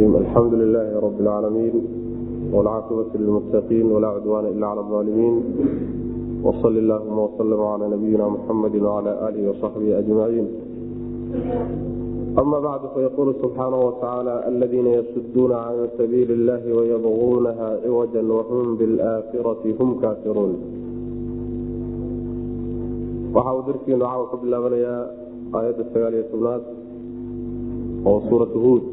الرجيم الحمد لله رب العالمين والعاقبة للمتقين ولا عدوان إلا على الظالمين وصل اللهم وسلم على نبينا محمد وعلى آله وصحبه أجمعين أما بعد فيقول سبحانه وتعالى الذين يسدون عن سبيل الله ويبغونها عوجا وهم بالآخرة هم كافرون waxa uu darkiinu caawa ka bilaabanayaa aayadda sagaal iyo tobnaad oo suuratu huud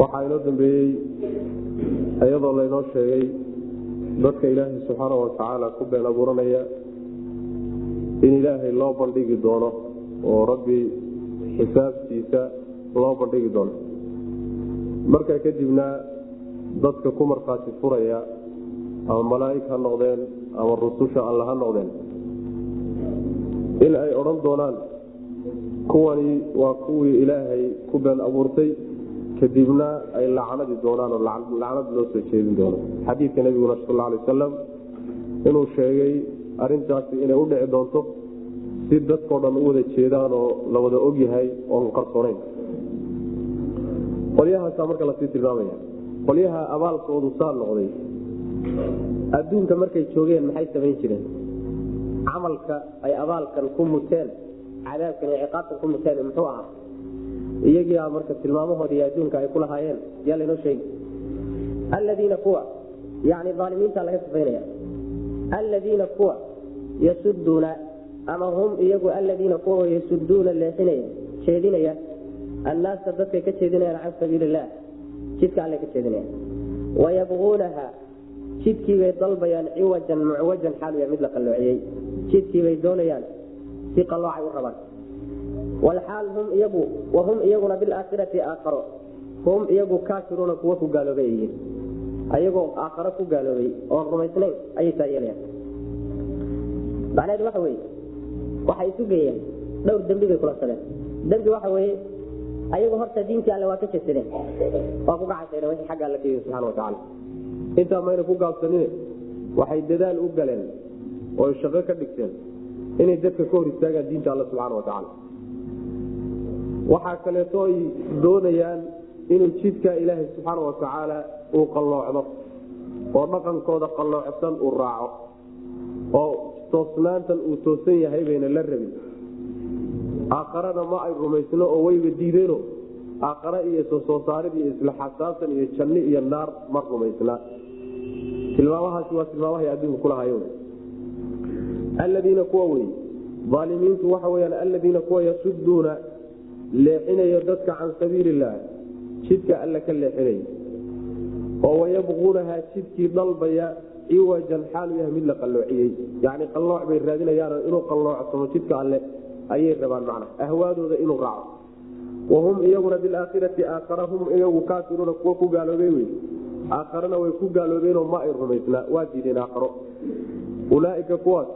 waxaa inoo dambeeyey iyadoo laynoo sheegay dadka ilaahay subxaana watacaala ku been abuuranaya in ilaahay loo bandhigi doono oo rabbi xisaabtiisa loo bandhigi doono. Markaa kadibna dadka ku markhaati furaya ama malaa'ig ha noqdeen ama rususha alla ha noqdeen. In ay odhan doonaan kuwani waa kuwii ilaahay ku been abuurtay kadibna ay lacnadi doonaan oo lacnad loo soo jeedin doono. Xadiidka nebiguna sal alay wasalam inuu sheegay arintaasi inay u dhici doonto si dadkao dhan u wada jeedaan oo la wada ogyahay oon qarsoonayn qolyahaasaa marka la sii tilmaamaya. Qolyaha abaalkoodu saa noqday adduunka markay joogeen maxay samayn jireen? Camalka ay abaalkan ku muteen cadaabkan ciqaabtan ku muteen muxuu ahaa iyagiia marka tilmaamahoodii adduunka ay ku lahaayeen yaa laynoo sheegi alladiina kuwa yani aalimiinta laga sifaynaya alladiina kuwa yasuduuna ama hum iyagu alladiina kuwa yasuduuna leexinaya jeedinaya annaasa dadkay ka jeedinayaan can illaah jidka alle ka jeedinaya wayabquunaha jidkiibay dalbayaan ciwajan mucwajan xaaluya mid la qalloociyey. Jidkiibay doonayaan si qalloocay u rabaan walaal hum iyagu wahum iyaguna bilaakhirati aakharo hum iyagu kaafiruuna kuwa ku gaaloobay yihiin ayagoo aakharo ku gaaloobay oon rumaysnayn ayay taa macnaheedu waxa weye waxay isu geeyeen dhowr dembi bay kula saleen dembi waxa weye ayagu horta diintii alle waa ka jesadeen waa ku gacaseen wixii xagga alla ka yii subxana watacaala intaa mayna ku gaabsanine waxay dadaal u galeen oo shaqo ka dhigteen inay dadka ka hor istaagaan diinta alla subxaana watacaala waxaa kaleeto ay doonayaan inuu jidka ilaahay subxaana watacaala uu qalloocdo oo dhaqankooda qalloocsan uu raaco oo toosnaantan uu toosan yahay bayna la rabin. Aakharana ma ay rumaysno oo wayba diideeno aakhare iyo soo isla xasaabtan iyo janni iyo naar ma rumaysna. Tilmaamahaasi waa tilmaamahay adduunka kulahayo alladiina kuwa wey aalimiintu waxa weyaan alladiina kuwa yasuduuna leexinayo dadka can sabiili illaah jidka alle ka leexinaya oo wayabquunaha jidkii dalbaya ciwajan xaalu yahay mid la qalloociyey. Yani qallooc bay raadinayaan inuu qalloocsamo jidka alle ayay rabaan macna ahwaadooda inuu raaco. Wahum iyaguna bilaakhirati aakhara hum iyagu kaafiruuna kuwa ku gaaloobey wey. Aakharana way ku gaaloobeenoo ma ay rumaysnaa waa diideen aakharo. Ulaaika kuwaas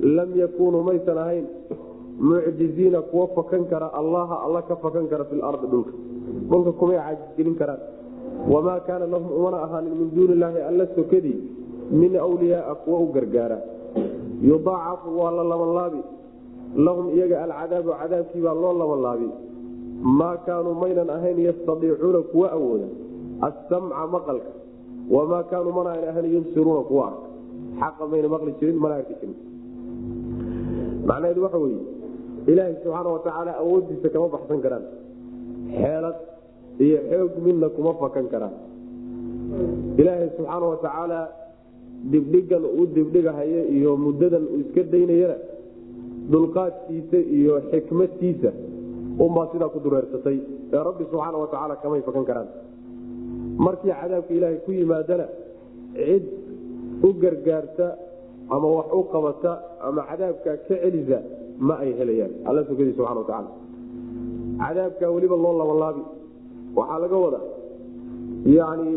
lam yakunuu maysan ahayn mucjiziina kuwa fakan kara allaha alla ka fakan kara fi lardi dhulka. Dhulka kumay caajisgelin karaan. Wamaa kaana lahum umana ahaanin min duuni illaahi alla sokadii min wliyaaa kuwa u gargaara. Yudaacafu waa la labanlaabi lahum iyaga alcadaabu cadaabkiibaa loo labanlaabi maa kaanuu maynan ahayn yastadiicuuna kuwa awooda. Assamca maqalka. Wamaa kaanuu mana an ahayn yubsiruuna kuwa arka xaqa mayna maqli jirin mana arki jirin. Macnaheedu waxa weye ilaahay subxaana watacaala awoodiisa kama baxsan karaan. Xeelad iyo xoog midna kuma fakan karaan. Ilaahay subxaana watacaala dibdhigan uu dibdhigahayo iyo muddadan uu iska daynayana dulqaadkiisa iyo xikmadtiisa unbaa sidaa ku dureersatay. Ee rabbi subxaana watacaala kamay fakan karaan. Markii cadaabka ilaahay ku yimaadana cid u gargaarta ama wax u qabata ama cadaabka ka celisa ma ay helayaan. Alla sugadi subana watacaala cadaabka weliba loo labanlaabi waxaa laga wadaa. Yani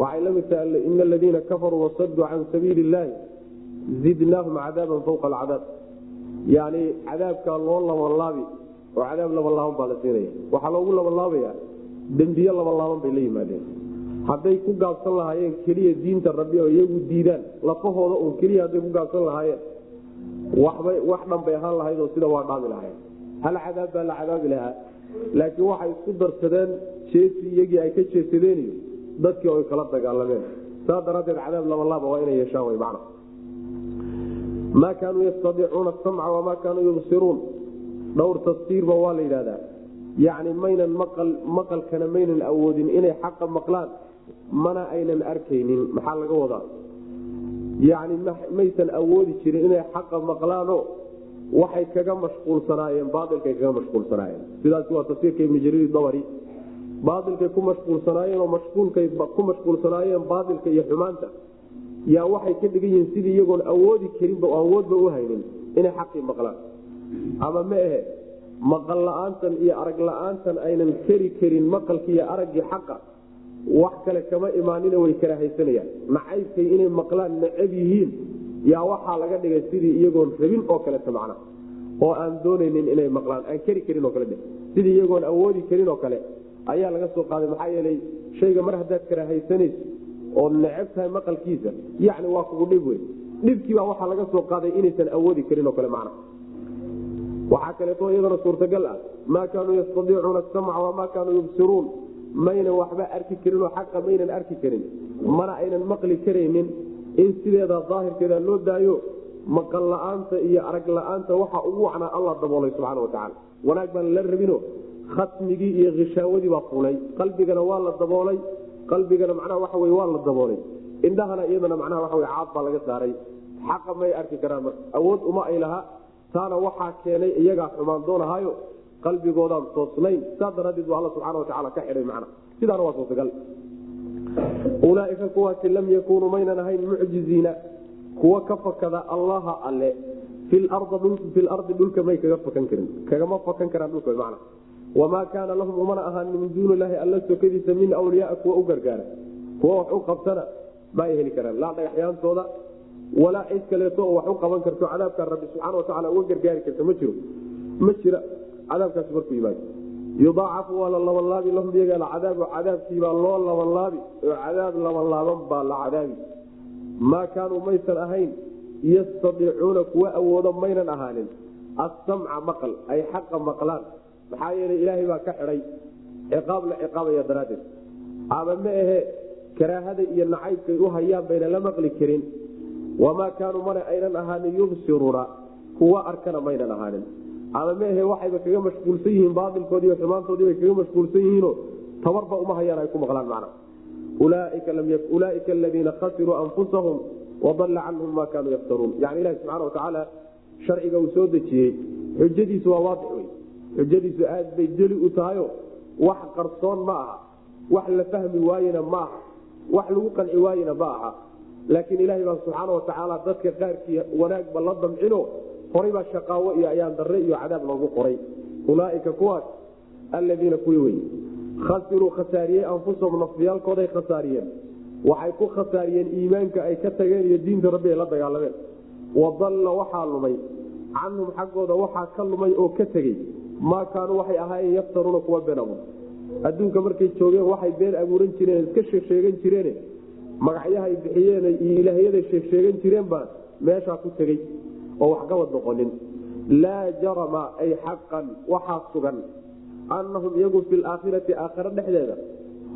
waxay la mid tahay ina aladiina kafaruu wasaduu can sabiili illaahi zidnaahum cadaaban fawqa alcadaab. Yani cadaabkaa loo labanlaabi oo cadaab labanlaaban baa la siinaya. Waxaa loogu labanlaabaya dembiye labanlaaban bay la yimaadeen. Hadday ku gaabsan lahaayeen keliya diinta rabbi oo iyagu diidaan lafahooda un keliya hadday ku gaabsan lahaayeen wax dhan bay ahaan lahayd oo sida waa dhaami lahayn hal cadaab baa la cadaabi lahaa. Laakiin waxay isku darsadeen jeesi iyagii ay ka jeesadeen iyo dadkii oy kala dagaalameen. Saa daraaddeed cadaab labalaaba waa inay yeeshaan wy macna maa kaanuu yastadiicuuna asamca wamaa kaanuu yubsiruun. Dhowr tafsiirba waa la yidhahdaa yacni maynan maqal maqalkana maynan awoodin inay xaqa maqlaan. Mana aynan arkaynin. Maxaa laga wadaa yacni maysan awoodi jirin inay xaqa maqlaano waxay kaga mashquulsanaayeen baailkay kaga mashquulsanaayeen. Sidaasi waa tafsiirka ibni jariir dabari. Baailkay ku mashquulsanaayeen oo mashquulkay ku mashquulsanaayeen baailka iyo xumaanta yaa waxay ka dhigan yihiin sidii iyagoon awoodi karinba awoodba u haynin inay xaqii maqlaan. Ama ma ahe maqal la'aantan iyo arag la'aantan aynan keri karin maqalkii iyo araggii xaqa wax kale kama imaanina way kala haysanayaan. Nacaybkay inay maqlaan necab yihiin yaa waxaa laga dhigay sidii iyagoon rabin oo kaleta macna. Oo aan doonaynin inay maqlaan aan keri karin oo kale sidii iyagoon awoodi karin oo kale ayaa laga soo qaaday maxaa yeelay shayga mar haddaad kala haysanayso ood necab tahay maqalkiisa yacni waa kugu dhib wey dhibkiibaa waxaa laga soo qaaday inaysan awoodi karin oo kale macna. Waxaa kaleeto iyadana suurtagal ah maa kaanuu yastadiicuuna asamca wamaa kaanuu yubsiruun maynan waxba arki karinoo xaqa maynan arki karin. Mana aynan maqli karaynin. In sideeda daahirkeeda loo daayo maqal la'aanta iyo arag la'aanta waxa ugu wacnaa alla daboolay subxaana watacaala wanaag baan la rabino khatmigii iyo khishaawadii baa fulay qalbigana waa la daboolay. Qalbigana macnaha waxa wey waa la daboolay. Indhahana iyadana macnaha waxa wey caad baa laga saaray. Xaqa may arki karaan marka. Awood uma ay lahaa. Taana waxaa keenay iyagaa xumaan doonahaayo qalbigoodaan toosnayn saa daraadeed bu alla subxana watacaala ka xidhay macna. Sidaana waa suurtagal ulaaika kuwaasi lam yakunuu maynan ahayn mucjiziina kuwa ka fakada allaha alle. Filardi dhulka may kaga fakan karin. Kagama fakan karaan dhulka mana wamaa kaana lahum umana ahaanin min duuni ilaahi alla sokadiisa min awliyaaa kuwa u gargaara. Kuwa wax u qabtana ma ay heli karaan. Laa dhagaxyaantooda walaa cid kaleeto oo wax u qaban karto. Cadaabkaa rabbi subxaana watacaala uga gargaari karta ma jiro. Ma jira cadaabkaasi markuu yimaado. Yudaacafu waa la labanlaabi lahum iyaga alcadaabu cadaabkiibaa loo labanlaabi oo cadaab labanlaaban baa la cadaabi. Maa kaanuu maysan ahayn yastadiicuuna kuwa awoodo maynan ahaanin. Assamca maqal ay xaqa maqlaan. Maxaa yeelay ilaahay baa ka xidhay ciqaab la ciqaabaya daraaddeed. Ama ma ahe karaahada iyo nacaybkay u hayaan bayna la maqli karin. Wamaa kaanuu mana aynan ahaanin yubsiruuna kuwa arkana maynan ahaanin ama maahe waxayba kaga mashquulsan yihiin baailkoodii iyo xumaantoodii bay kaga mashquulsan yihiinoo tabarba uma hayaan ay ku maqlaan macna. Ulaaika aladiina khasiruu anfusahum wadalla canhum maa kaanuu yaftaruun. Yani ilahi subxana watacaala sharciga uu soo dejiyey xujadiisu waa waadix wey xujadiisu aad bay jeli u tahayo wax qarsoon ma aha wax la fahmi waayena ma aha wax lagu qanci waayena ma aha. Laakiin ilahay baa subxaana watacaala dadka qaarkii wanaagba la damcino horay baa shaqaawo iyo ayaan darre iyo cadaab loogu qoray. Ulaaika kuwaas alladiina kuwii wey khasiruu khasaariyey anfusahum nafyaalkooday khasaariyeen. Waxay ku khasaariyeen iimaanka ay ka tageen iyo diinta rabbi ay la dagaalameen. Wadalla waxaa lumay. Canhum xaggooda waxaa ka lumay oo ka tegey. Maa kaanuu waxay ahaayeen yaftaruuna kuwa been abuur adduunka markay joogeen waxay been abuuran jireen iska sheegsheegan jireen magacyahay bixiyeen iyo ilaahyaday sheegsheegan jireen baa meeshaa ku tegey oo waxgabad noqonin. Laa jarama ay xaqan waxaa sugan annahum iyagu fi laakhirati aakhare dhexdeeda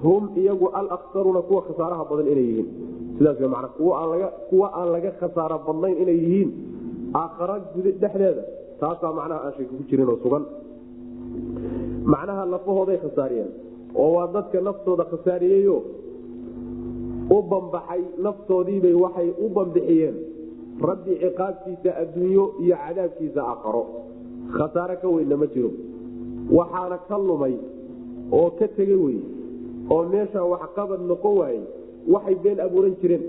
hum iyagu alaksaruuna kuwa khasaaraha badan inay yihiin. Sidaas w mana kuwa aan laga khasaaro badnayn inay yihiin aakhara dhexdeeda taasaa macnaha aan shaki ku jirin oo sugan. Macnaha lafahooday khasaariyeen oo waa dadka naftooda khasaariyeyo u bambaxay naftoodiibay waxay u bambixiyeen rabbi ciqaabtiisa adduunyo iyo cadaabkiisa aakharo khasaare ka weynna ma jiro. Waxaana ka lumay oo ka tege wey oo meesha waxqabad noqon waayey. Waxay been abuuran jireen.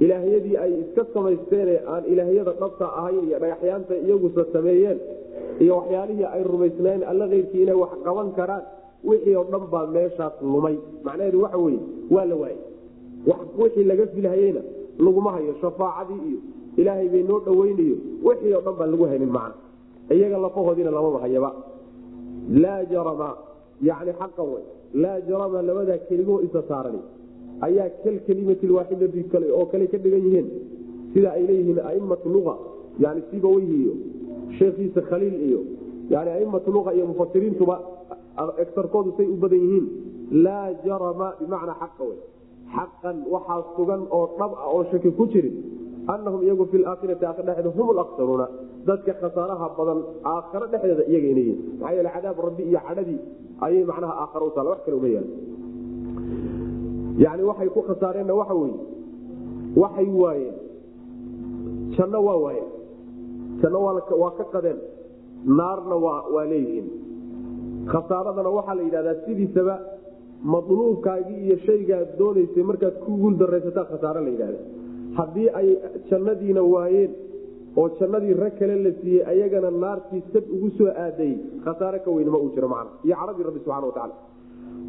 Ilaahyadii ay iska samaysteene aan ilaahyada dhabta ahayn iyo dhagaxyaanta iyagusa sameeyeen iyo waxyaalihii ay rumaysnaayeen alla keyrkii inay wax qaban karaan wixii oo dhan baa meeshaas lumay. Macnaheedu waxa weye waa la waayey. Wixii laga filhayeyna laguma hayo shafaacadii iyo ilaahay bay noo dhaweynayo wixii oo dhan baan lagu haynin macna. Iyaga lafahoodiina lamaba hayaba laa jarama yani xaqan wey laa jarama labadaa kelimo isa saaran ayaa kal kelimati waaxidati kale oo kale ka dhigan yihiin. Sida ay leeyihiin aimatu lua yani sibaweyhi iyo sheekhiisa khaliil iyo yani aimatu lua iyo mufasiriintuba egsarkoodu say u badan yihiin. Laa jarama bimacnaa xaqa wey xaqan waxaa sugan oo dhab ah oo shaki ku jirin anahum iyagu fi laakhirati aakhir dhexeeda hum laksaruuna dadka khasaaraha badan aakharo dhexdeeda iyaga inay yihiin maxaa yeele cadaab rabbi iyo cadhadii ayay macnaha aakharo u taala wax kale uma yaalla yani waxay ku khasaareenna waxa weye waxay waayeen janno waa waayeen janno waa ka qadeen naarna waa leeyihiin khasaaradana waxaa la yidhahdaa sidiisaba madluubkaagii iyo shaygaad doonaysay markaad ku guul daraysataa khasaare la yidhahda haddii ay jannadiina waayeen oo jannadii rag kale la siiyey ayagana naartii sad ugu soo aadayey khasaare ka weyn ma uu jiro macna. Iyo cadhadii rabbi subxana watacaala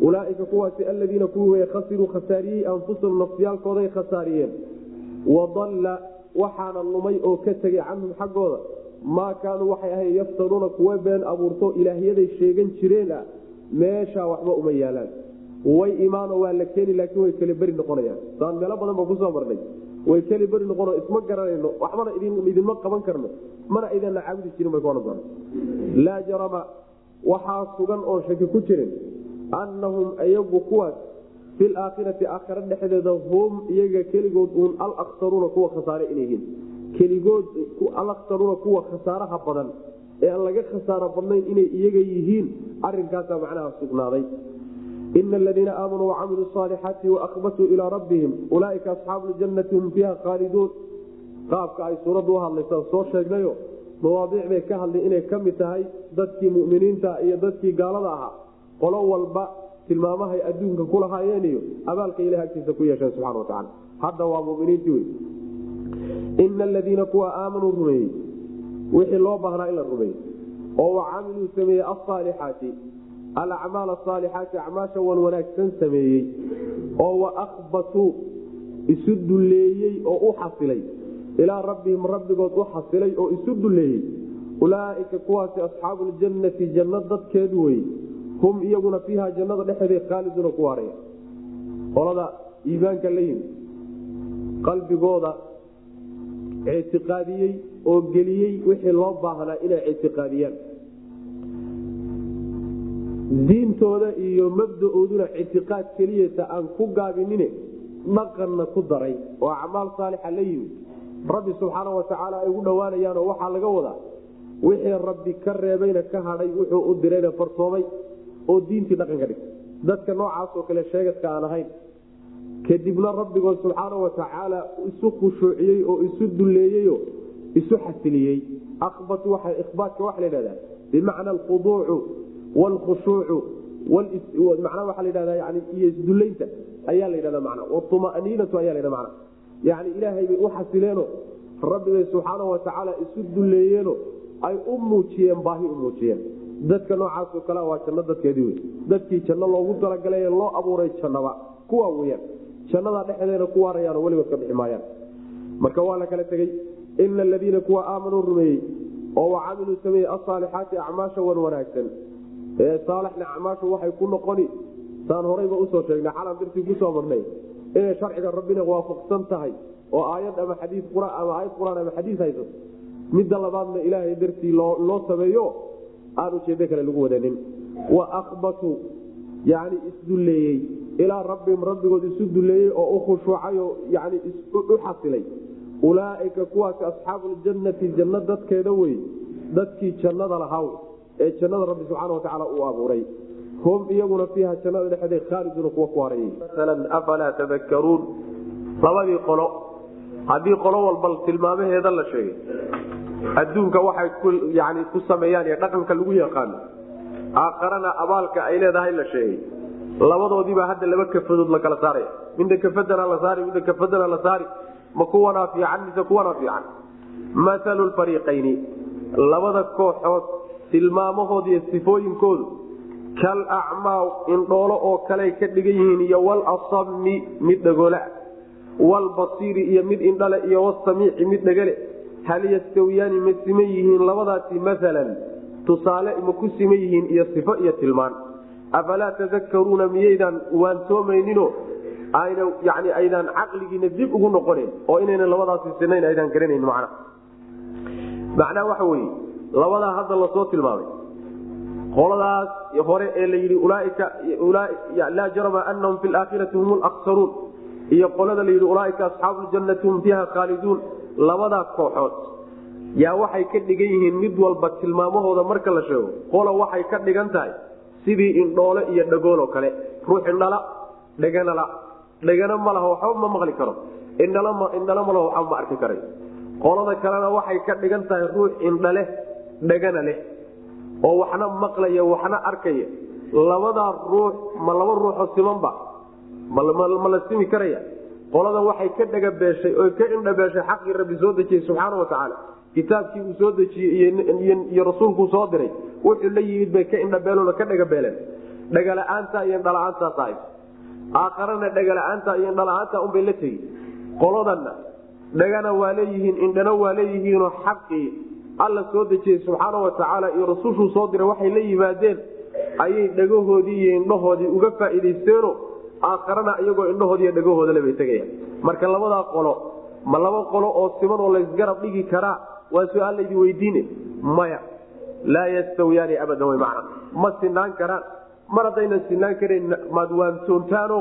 ulaaika kuwaasi aladiina way khasiruu khasaariyey anfusahum nafsiyaalkooday khasaariyeen. Wadalla waxaana lumay oo ka tegay canhum xaggooda. Maa kaanuu waxay ahayn yaftaruuna kuwa been abuurto ilaahyaday sheegan jireen ah meeshaa waxba uma yaalaan way imaano waa la keeni laakiin way keli beri noqonayaan. Saan meelo badan ba ku soo marnay. Way keli beri noqono isma garanayno. Waxbana idinma qaban karno. Mana idinla caabudi jirin bay kuohan doona laa jarama waxaa sugan oon shaki ku jirin. Annahum iyagu kuwaas fi laakhirati aakhira dhexdeeda hum iyaga keligood uun alaksaruuna kuwa khasaare inay yihiin. Keligood alaksaruuna kuwa khasaaraha badan ee aan laga khasaaro badnayn inay iyaga yihiin arinkaasaa macnaha sugnaaday ina aladiina aamanuu wacamiluu saalixaati waakbatuu ilaa rabbihim ulaaika asxaabu ljannati hum fiiha khaaliduun qaabka ay suuraddu u hadlaysaa soo sheegnayo mawaadiic bay ka hadlay inay ka mid tahay dadkii muminiinta iyo dadkii gaalada ahaa qolo walba tilmaamahay adduunka ku lahaayeen iyo abaalka ilahi agtiisa ku yeesheen subxana wa tacala hadda waa muminiintii wey ina aladiina kuwa aamanuu rumeeyey wixii loo baahnaa in la rumeeyey oo wacamiluu sameeyey asaalixaati alacmaal asaalixaati acmaasha wan wanaagsan sameeyey oo waakbatuu isu dulleeyey oo u xasilay ilaa rabbihim rabbigood u xasilay oo isu dulleeyey ulaaika kuwaasi asxaabu ljannati janno dadkeed wey hum iyaguna fiiha jannada dhexeeda khaaliduuna ku waaraya qolada iimaanka la yimi qalbigooda ictiqaadiyey oo geliyey wixii loo baahnaa inay ictiqaadiyaan diintooda iyo mabdaooduna ictiqaad keliyata aan ku gaabinine dhaqanna ku daray oo acmaal saalixa la yimi rabbi subxaana watacaala ay ugu dhowaanayaanoo waxaa laga wadaa wixii rabbi ka reebayna ka hadhay wuxuu u dirayna farsoomay oo diintii dhaqan dhigtay. Dadka noocaasoo kale sheegadka aan ahayn kadibna rabbigood subxaana watacaala isu khushuuciyey oo isu dulleeyeyo isu xasiliyey. Abatu ihbaatka waxa la dhahdaa bimacna alkhuduucu wlkhushuucu manaa waa ladhada yani iyo isdullaynta ayaa la ydhahda mana wumaniinatu ayaa ladha mana yani ilaahay bay u xasileeno rabbibay subxaana watacaala isu dulleeyeeno ay u muujiyeen baahi u muujiyeen dadka noocaasoo kale waa janno dadkeedii wey dadkii janno loogu talagalay loo abuuray jannaba kuwa weyaan jannadaa dhexdeena ku waarayaan weligood ka bixi maayaan marka waa la kala tegey ina aladiina kuwa aamanuu rumeeyey oo wacamiluu sameeyey asaalixaati acmaasha wan wanaagsan saalixna acmaashu waxay ku noqoni. Saan horayba u soo sheegnay xalan dartii ku soo marnay. Inay sharciga rabbina waafaqsan tahay oo aayad ama xadii ama aayad qur'aan ama xadiis haysato midda labaadna ilaahay dartii loo sameeyo aan ujeedo kale lagu wadanin. Wa akbatuu yani isdulleeyey ilaa rabbihim rabbigood isu dulleeyey oo u khushuucayo yani u xasilay. Ulaaika kuwaasi asxaabu ljannati janno dadkeeda wey dadkii jannada lahaa ee jannada rabbi subxaana watacaala uu abuuray. Hum iyaguna fiiha jannada dhexeeda khaaliduna kuwa ku harayay afalaa tadakaruun labadii qolo. Haddii qolo walba tilmaamaheeda la sheegay. Adduunka waxay yani ku sameeyaan ee dhaqanka lagu yaqaano aakharana abaalka ay leedahay la sheegay. Labadoodiibaa hadda laba kafadood la kala saaraya midna kafadana la saari midna kafadana la saari. Ma kuwanaa fiican mise kuwanaa fiican maalu fariiqayni. Labada kooxood tilmaamahooda iyo sifooyinkoodu kal acmaa indhoolo oo kaley ka dhigan yihiin iyo walasami mid dhagola. Walbasiiri iyo mid indhale iyo wasamiici mid dhagale hal yastawiyaani ma siman yihiin labadaasi maalan tusaale ma ku siman yihiin iyo sifo iyo tilmaan. Afalaa tadakaruuna miyaydaan waansoomaynino yani aydaan caqligiina dib ugu noqonen oo inayna labadaasi sinayn aydaan garanayn macna. Macnaha waxa weye labadaa hadda la soo tilmaamay. Qoladaas hore ee la yidhi laa jarama anahum fi laakhirati hum laksaruun iyo qolada layidhi ulaaika asxaabu ljannati hum fiiha khaaliduun. Labadaa kooxood yaa waxay ka dhigan yihiin mid walba tilmaamahooda marka la sheego qola waxay ka dhigan tahay sidii indhoole iyo dhagooloo kale. Ruux indhala dheganala dhegana ma waxba ma maqli karo. Indhala ma waxba ma arki karay. Qolada kalena waxay ka dhigan tahay ruux indhaleh dhegana leh oo waxna maqlaya waxna arkaya. Labadaa ruux ma laba ruuxoo simanba ma la simi karaya? Qolada waxay ka dhagabeeshay oo ka indhabeeshay xaqii rabbi soo dejiyey subxaana wa tacaala. Kitaabkii uu soo dejiyey iyo rasuulkuu soo diray wuxuu la yimid bay ka indhabeelona ka dhagabeeleen. Dhagala-aanta iyo indhala-aantaas ahayd aakharana dhagala-aanta iyo indhala-aanta unbay la tegi qoladanna dhagana waa leeyihiin indhana waa leeyihiinoo xaqii alla soo dejiyey subxaana wa tacaala iyo rasuushuu soo diray waxay la yimaadeen ayay dhagahoodii iyo indhahoodii uga faa'iidaysteeno aakharana iyagoo indhahoodiiyo dhagahoodale bay tegayaan. Marka labadaa qolo ma laba qolo oo siman oo laysgarab dhigi karaa waa su'aal laydin weydiine. Maya laa yastawiyaani abadan way macna. Ma sinaan karaan. Mar haddaynan sinaan karayn maad waantoontaano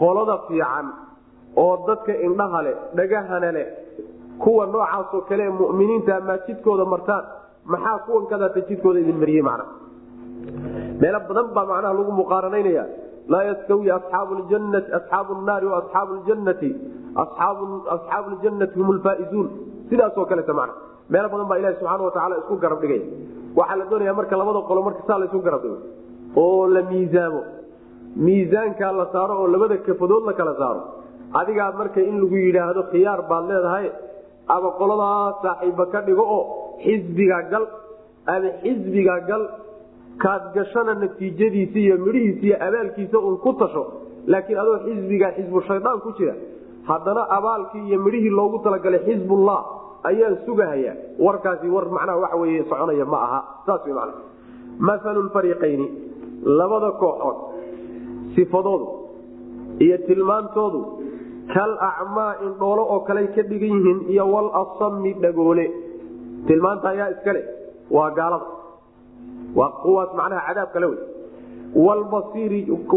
qolada fiican oo dadka indhaha leh dhagahana leh kuwa noocaasoo kale ee muminiinta maad jidkooda martaan maxaa kuwan kadaata jidkooda idin mariyey macna meelo badan baa macnaha lagu muqaaranaynaya. Laa yastawi asxaabu ljannati asxaabu naari waasxaabu ljannati asxaabu ljannati hum lfaaizuun sidaasoo kaleta macna meelo badan baa ilahi subxaana watacaala isku garab dhigaya waxaa la doonaya marka labada qolo marka saa laysu garab dhigo. Oo la miisaamo. Miisaankaa la saaro oo labada kafadood la kala saaro. Adigaa marka in lagu yidhaahdo khiyaar baad leedahay ama qoladaa saaxiibba ka dhigo oo xisbigaa gal ama xisbigaa gal kaad gashana natiijadiisa iyo midhihiisa iyo abaalkiisa un ku tasho laakiin adoo xisbigaa xisbu shaydaan ku jira haddana abaalkii iyo midhihii loogu talagalay xisbullah ayaan sugahayaa. Warkaasi war macnaha waxa wey soconaya ma aha. Saas w man maalu lfariiqayni labada kooxood sifadoodu iyo tilmaantoodu kal acmaa indhoolo oo kaley ka dhigan yihiin iyo walasami dhagoole tilmaanta ayaa iskale waa gaalada. Waa kuwaas macnaha cadaab kale wey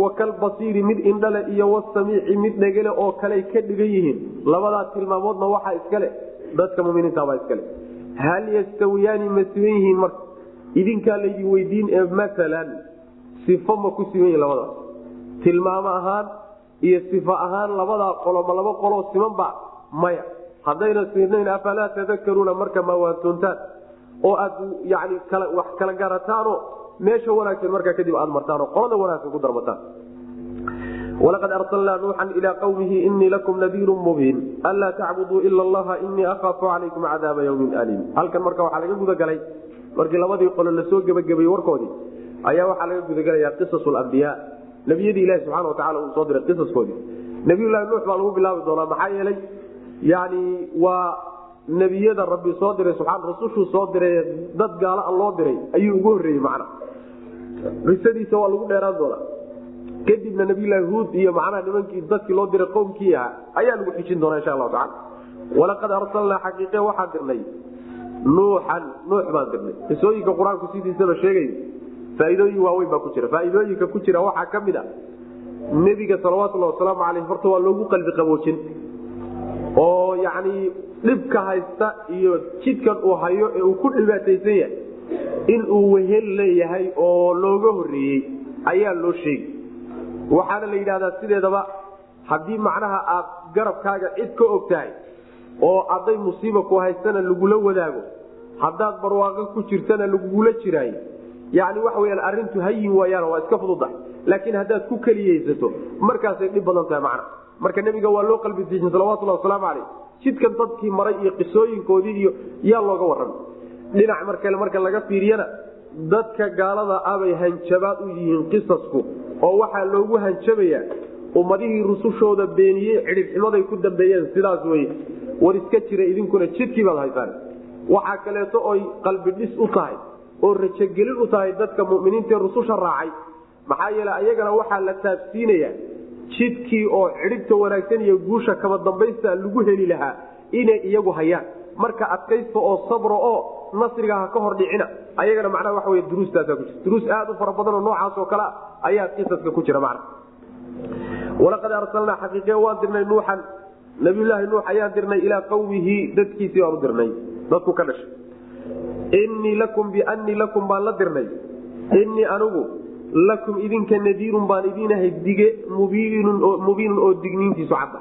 wakalbasiiri mid indhale iyo wasamiici mid dhegele oo kaley ka dhigan yihiin. Labadaa tilmaamoodna waxaa iskale dadka muminiintabaa iskale hal yastawiyaani ma siman yihiin marka? Idinkaa laydin weydiin ee maalan sifo ma ku siman yihiin labadaas. Tilmaamo ahaan iyo sifo ahaan labadaa qolo ma laba qoloo simanba maya. Haddayna sinayn afalaa tadakaruuna marka ma waantoontaan. Oo aad yani wax kala garataano meesha wanaagsan markaa kadib aad martaanoo qolada wanaagsan ku darmataan walaqad arsalnaa nuuxan ilaa qawmihi inii lakum nadiirun mubiin. Anlaa tacbuduu ila allaha inii akhaafu calaykum cadaaba yawmin aliim. Halkan marka waxaa laga gudagalay markii labadii qolo la soo gebagabayey warkoodii ayaa waxaa laga gudagalayaa qisas lambiyaa nebiyadii ilahi subxana watacala uu diray qisaskoodii. Nabiyullahi nuux baa lagu bilaabi doonaa maxaa yeelay yani waa nebiyada rabbi soo diray subaa rasushuu soo diray dad gaala loo diray ayuu ugu horreeyey macna. Qisadiisa waa lagu dheeraan doonaa. Kadibna nabiylahi huud iyo macnaha nimankii dadkii loo diray qowmkii ahaa ayaa lagu xijin doonaa insha allahu tacala walaqad arsalnaa xaqiiqe waxaan dirnay. Nuuxan nuux baan dirnay. Qisooyinka qur'aanku sidiisaba sheegay faa'iidooyin waaweyn baa ku jira. Faa'iidooyinka ku jira waxaa ka mid a nebiga salawatullahi wasalaamu caleyh horta waa loogu qalbi qaboojin oo yacni dhibka haysta iyo jidkan uu hayo ee uu ku dhibaataysan yahay in uu wehel leeyahay oo looga horreeyey ayaa loo sheegi waxaana la yidhahdaa sideedaba haddii macnaha aad garabkaaga cid ka og tahay oo hadday musiiba ku haystana lagula wadaago haddaad barwaaqo ku jirtana lagugula jiraayo yani waxa weyaan arrintu hayin waayaan waa iska fududahay laakiin haddaad ku keliyeysato markaasay dhib badan tahay macna. Marka nebiga waa loo qalbi diijin salawatullahi wasalaamu caleyh jidkan dadkii maray iyo qisooyinkoodii iyo yaa looga warramay dhinac markale marka laga fiiriyana dadka gaalada abay hanjabaad u yihiin qisasku oo waxaa loogu hanjabayaa ummadihii rusushooda beeniyey cidhibximaday ku dambeeyeen sidaas weye war iska jira idinkuna jidkii baad haysaan waxaa kaleeto oy qalbidhis u tahay oo rajogelin u tahay dadka muminiintaee rususha raacay. Maxaa yeele ayagana waxaa la taabsiinayaa jidkii oo cidhibta wanaagsan iyo guusha kaba dambaysta lagu heli lahaa inay iyagu hayaan. Marka adkaysta oo sabro oo nasriga ha ka hor dhicina ayagana macnaha waxa wey duruustaasaa ku jira. Duruus aad u fara badan oo noocaas oo kale ayaa qisaska ku jira macna. Walaqad arsalnaa xaqiiqe waan dirnay nuuxan. Nabiyulaahi nuux ayaan dirnay ilaa qawmihi dadkiisii baan u dirnay. Dadku ka dhashay innii lakum biannii lakum baan la dirnay. Innii anigu lakum idinka nadiirun baan idiinahay dige mubiinun oo digniintiisu cadda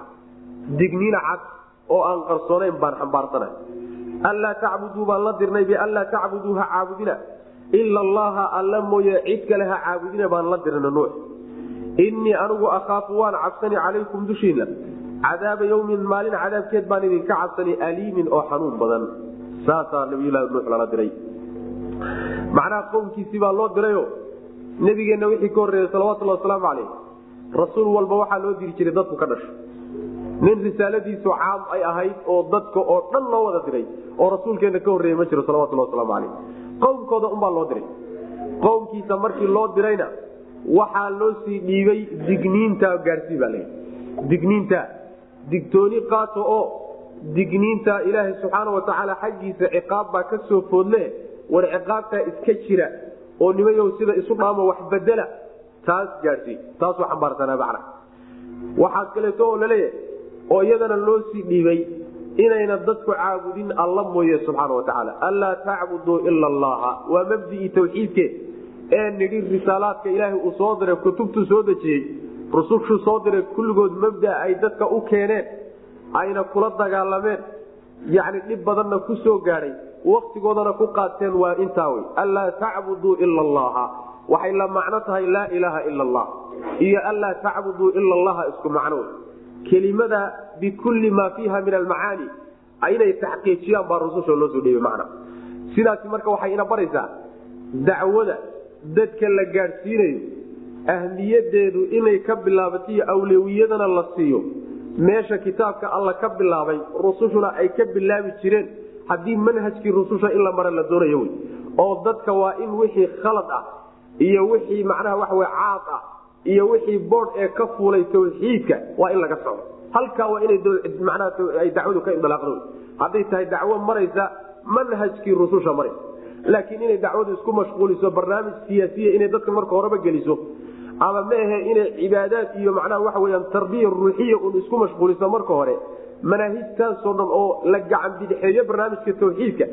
digniina cad oo aan qarsoonayn baan xambaarsana anlaa tacbuduu baan la dirnay bianlaa tacbuduu ha caabudina. Ila allaha alla mooye cid kale ha caabudina baan la dirna nuux. Innii anigu akhaafu waan cabsani calaykum dushiina cadaaba yawmin maalin cadaabkeed baan idinka cabsani aliimin oo xanuun badan saasaa nabiyulahi nuux lala diray. Macnaha qowmkiisii baa loo dirayo. Nabigeenna wixii ka horreeyey salawatulhi wasalaamu caleyh rasuul walba waxaa loo diri jiray dadku ka dhasho. Nin risaaladiisu caam ay ahayd oo dadka oo dhan loo wada diray oo rasuulkeenna ka horreeyey ma jiro salawatulhi wasalaamu caleyh qowmkooda unbaa loo diray. Qowmkiisa markii loo dirayna waxaa loo sii dhiibay digniinta gaarsii baa layidhi digniinta digtooni qaato oo digniinta ilaahay subxaana watacaala xaggiisa ciqaab baa ka soo foodle war ciqaabtaa iska jira oo nimayow sida isu dhaamo wax bedela taas gaadhsii taasuu xambaarsanaa macna waxaa kaleeto oo la leeyahay oo iyadana loo sii dhiibay inayna dadku caabudin alla mooye subxaana watacaala anlaa tacbuduu ila allaha waa mabdii tawxiidke ee nidhi risaalaadka ilaahay uu soo diray kutubtuu soo dejiyey rusushuu soo diray kulligood mabda ay dadka u keeneen ayna kula dagaalameen. Yacni dhib badanna ku soo gaadhay waktigoodana ku qaateen waa intaa wey. Anlaa tacbuduu ila allaha waxay la macno tahay laa ilaaha ila allah iyo anlaa tacbuduu ila allaha isku macno wey. Kelimada bikulli maa fiiha min almacaani. Inay taxqiijiyaan baa rususha loo soo dhiibay macna. Sidaasi marka waxay ina baraysaa. Dacwada dadka la gaadhsiinayo. Ahmiyadeedu inay ka bilaabataiyo awlewiyadana la siiyo meesha kitaabka alla ka bilaabay rusushuna ay ka bilaabi jireen. Haddii manhajkii rususha in la mara la doonayo wy oo dadka waa in wixii khalad ah iyo wixii macnaha waxawe caad ah iyo wixii bood ee ka fuulay tawxiidka waa in laga socdo halkaa waa inay dacwadu ka indalaaqdo hadday tahay dacwo maraysa manhajkii rususha maraysa laakiin inay dacwadu isku mashquuliso barnaamij siyaasiya inay dadka marka horeba geliso ama maahe inay cibaadaad iyo macnaha waxa weyaan tarbiya ruuxiya un isku mashquuliso marka hore. Manaahijtaasoo dhan oo la gacan bidixeeyo barnaamijka tawxiidka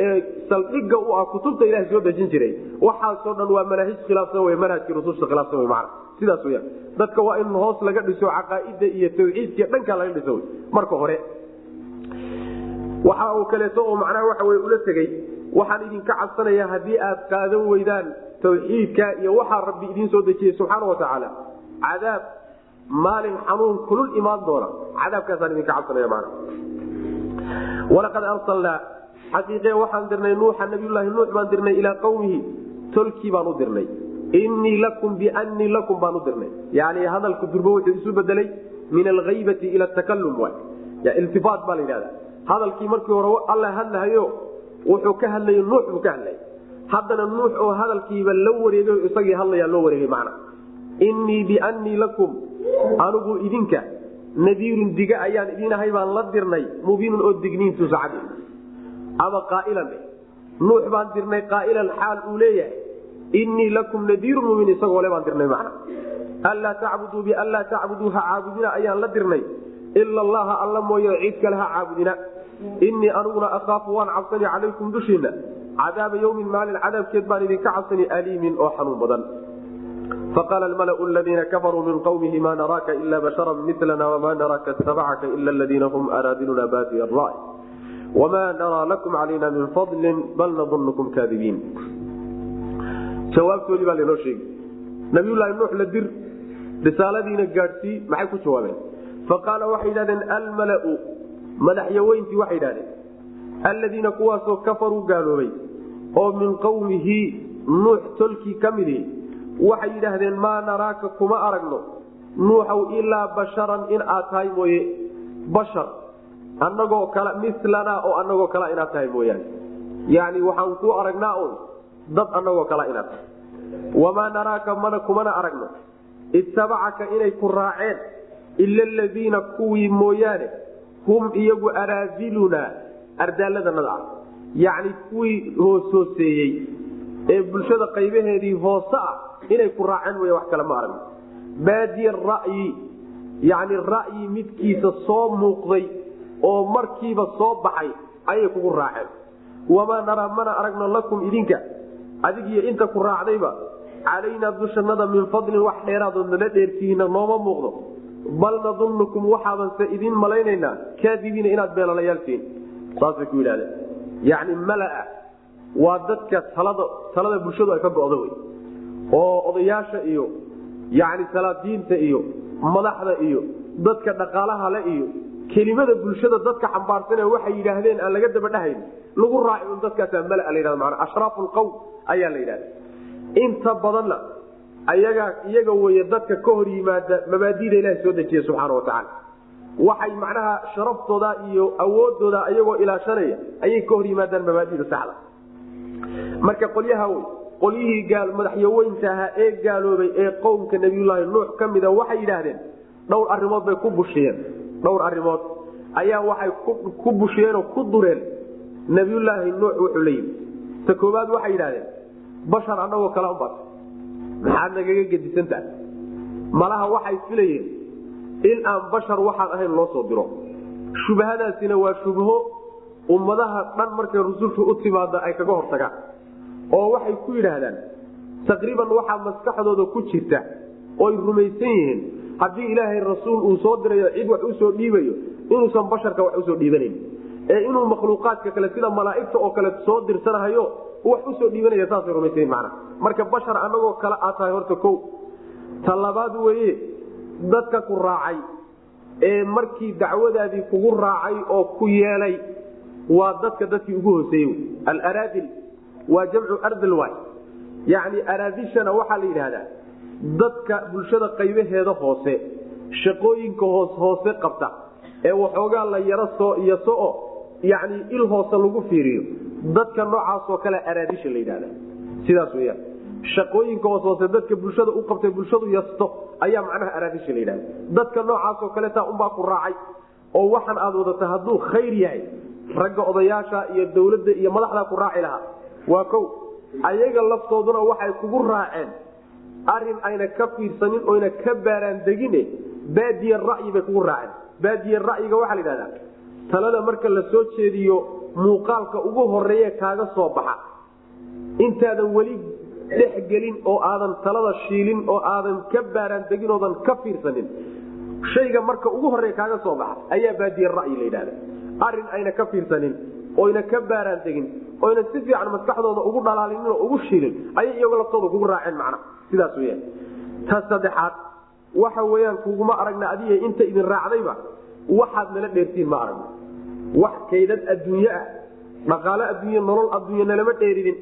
ee saldhiga u ah kutubta ilaha soo dejin jiray waxaasoo dhan waa manaahij khilaafsan w manhajkii rususha khilaafsan w mana sidaas weyaan dadka waa in hoos laga dhiso caqaaida iyo tawxiidka dhankaa laga dhiso marka hore. Waxa uu kaleeto oo macnaha waxa ula tegey waxaan idinka cabsanaya haddii aad qaadan weydaan tawxiidka iyo waxaa rabbi idiin soo dejiyey subxaana watacaala cadaab maalin xanuun kulul imaan doona. Cadaabkaasaan idinka cabsanaya mana walaqad arsalnaa xaqiiqe waxaan dirnay nuuxa nabiyulaahi nuux baan dirnay ilaa qawmihi. Tolkii baan u dirnay. Innii lakum biannii lakum baan u dirnay. Yani hadalku durbo wuxuu isu bedelay min alhaybati ila takalum iltifaat baa la yidhahda hadalkii markii hore alla hadlahayo wuxuu ka hadlay nuux buu ka hadlay haddana nuux oo hadalkiiba la wareegay isagii hadlayaa loo wareegay macna. Innii biannii lakum anigu idinka nadiirun diga ayaan idinahay baan la dirnay mubiinun oo digniintuusa cad ama qaailan nuux baan dirnay qaailan xaal uu leeyahay. Innii lakum nadiirun mubiin isagoo le baan dirnay macna. Anlaa tacbuduu bianlaa tacbuduu ha caabudina ayaan la dirnay. Ila allaha alla mooye cid kale ha caabudina. Innii aniguna akhaafu waan cabsani calaykum dushiina cadaaba yawmin maalin cadaabkeed baan idinka cabsani aliimin oo xanuun badan. Faqaala almalau ladiina kafaruu min qawmihi ma naraaka ila bashara milana wama naraaka itabacaka ila ladiina hum araadiluna baadiya ray wma naraa lakum calayna min fadli bal nadunkum kaadibiin. Jawaabtoodii baa lanoo sheegi nabiyulaahi nuux la dir risaaladiina gaadhsii maxay ku jawaabeen? Faqaala waxay yidhahdeen almalau madaxyaweyntii waxay yidhahdeen alladiina kuwaasoo kafaruu gaaloobay oo min qawmihi nuux tolkii ka midihi waxay yidhaahdeen maa naraaka kuma aragno nuuxow ilaa basharan in aad tahay mooye. Bashar anagoo kale milanaa oo anagoo kala inaad tahay mooyaane. Yani waxaan ku aragnaa un dad anagoo kala inaad tahay. Wamaa naraaka mana kumana aragno. Ittabacaka inay ku raaceen ila aladiina kuwii mooyaane hum iyagu araadilunaa ardaalladanada ah yacni kuwii hoos hooseeyey ee bulshada qaybaheedii hoose ah inay ku raaceen wey wax kale ma aragno baadiya ra'yi yacni ra'yi midkiisa soo muuqday oo markiiba soo baxay ayay kugu raaceen. Wamaa naraa mana aragno lakum idinka adigiyo inta ku raacdayba calaynaa dushannada min fadlin wax dheeraadood nala dheertihiina nooma muuqdo. Bal nadunnukum waxaadanse idin malaynaynaa kaadibiina inaad beelalayaal saasay ku yidhahdeen yacni malaa waa dadka talada bulshadu ay ka go'do wey. Oo odayaasha iyo yacni salaadiinta iyo madaxda iyo dadka dhaqaalaha le iyo kelimada bulshada dadka xambaarsan ee waxay yidhaahdeen aan laga daba dhahayn lagu raaci un dadkaasaa malaa la yhahda maanaa ashraafu lqowm ayaa la yidhahda. Inta badanna ayagaa iyaga weye dadka ka hor yimaada mabaadida ilaha soo dejiya subxaana wa tacaala waxay macnaha sharaftooda iyo awoodooda ayagoo ilaashanaya ayay ka hor yimaadaan mabaadida saxda. Marka qolyaha wey qolyihii madaxyaweynta ahaa ee gaaloobay ee qowmka nabiyulaahi nuux ka mida waxay yidhaahdeen dhowr arimood bay ku bushiyeen dhowr arimood ayaa waxay ku bushiyeenoo ku dureen nabiyulaahi nuux wuxuu la yimi ta kooaad waxay yidhahdeen bashar anagoo kale ubat maxaad nagaga gedisantaha malaha waxay filayeen in aan bashar waxaan ahayn loo soo diro. Shubhadaasina waa shubho ummadaha dhan markay rusulku u timaada ay kaga hortagaan. Oo waxay ku yidhaahdaan taqriiban waxaa maskaxdooda ku jirta ooy rumaysan yihiin. Haddii ilaahay rasuul uu soo dirayo cid wax u soo dhiibayo inuusan basharka wax u soo dhiibanayn ee inuu makhluuqaadka kale sida malaaigta oo kale soo dirsanahayo wax u soo dhiibanaya saasay rumaysan mana marka bashar anagoo kale aad tahay horta ko ta labaad weye dadka ku raacay ee markii dacwadaadii kugu raacay oo ku yeelay waa dadka dadkii ugu hooseeyey alaraadil waa jamcu ardil waay. Yacni araadishana waxaa la yidhaahdaa dadka bulshada qaybaheeda hoose shaqooyinka hoos hoose qabta ee waxoogaa la yaro soo iyo so-o yacni il hoose lagu fiiriyo. Dadka noocaasoo kale araadisha la yidhahda sidaas weyaan shaqooyinka hoos hoose dadka bulshada u qabtay bulshadu yasto ayaa macnaha araadisha la yidhahda. Dadka noocaasoo kaleeta unbaa ku raacay oo waxaan aad wadata hadduu khayr yahay ragga odayaasha iyo dawladda iyo madaxdaa ku raaci lahaa. Waa kow ayaga laftooduna waxay kugu raaceen arrin ayna ka fiirsanin oyna ka baaraan degine baadiye ra'yi bay kugu raaceen. Baadiye ra'yiga waxaa la yidhahdaa talada marka la soo jeediyo muuqaalka ugu horeeye kaaga soo baxa. Intaadan weli dhexgelin oo aadan talada shiilin oo aadan ka baaraan degin oodan ka fiirsanin. Shayga marka ugu horreeya kaaga soo baxa ayaa baadiye ra'yi la yidhahda arrin ayna ka fiirsanin oyna ka baaraan degin oyna si fiican maskaxdooda ugu dhalaalinin oo ugu shiilin ayay iyago laftooda kugu raaceen macna. Sidaas weyaan ta saddexaad waxa weyaan kuguma aragna adiga inta idin raacdayba waxaad nala dheertiin ma aragno wax kaydad adduunye ah dhaqaalo adduunye nolol adduunye nalama dheeridin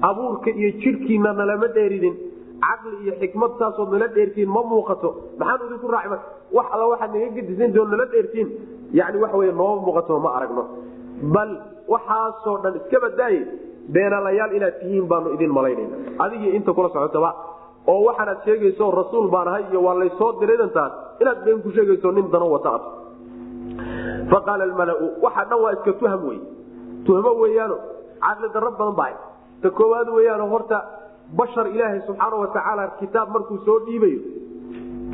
abuurka iyo jidhkiina nalama dheeridin. Caqli iyo xikmad saasood nala dheertiin ma muuqato. Maxaan idinku raaci marka wax alla waxaad naga gedisan oo nala dheertiin. Yani waxa wey nooma muuqato ma aragno. Bal waxaasoo dhan iska badaaye beenalayaal inaad tihiin baanu idin malaynayna. Adigii inta kula socotaba oo waxaanaad sheegayso rasuul baan ahay iyo waa laysoo diraydantaas inaad been ku sheegayso nin dano wata ad faqaala almalau waxa dhan waa iska tuham wey tuhmo weyaano caqli darro badan baa ta koowaad weyaano horta bashar ilaahay subxaana watacaala kitaab markuu soo dhiibayo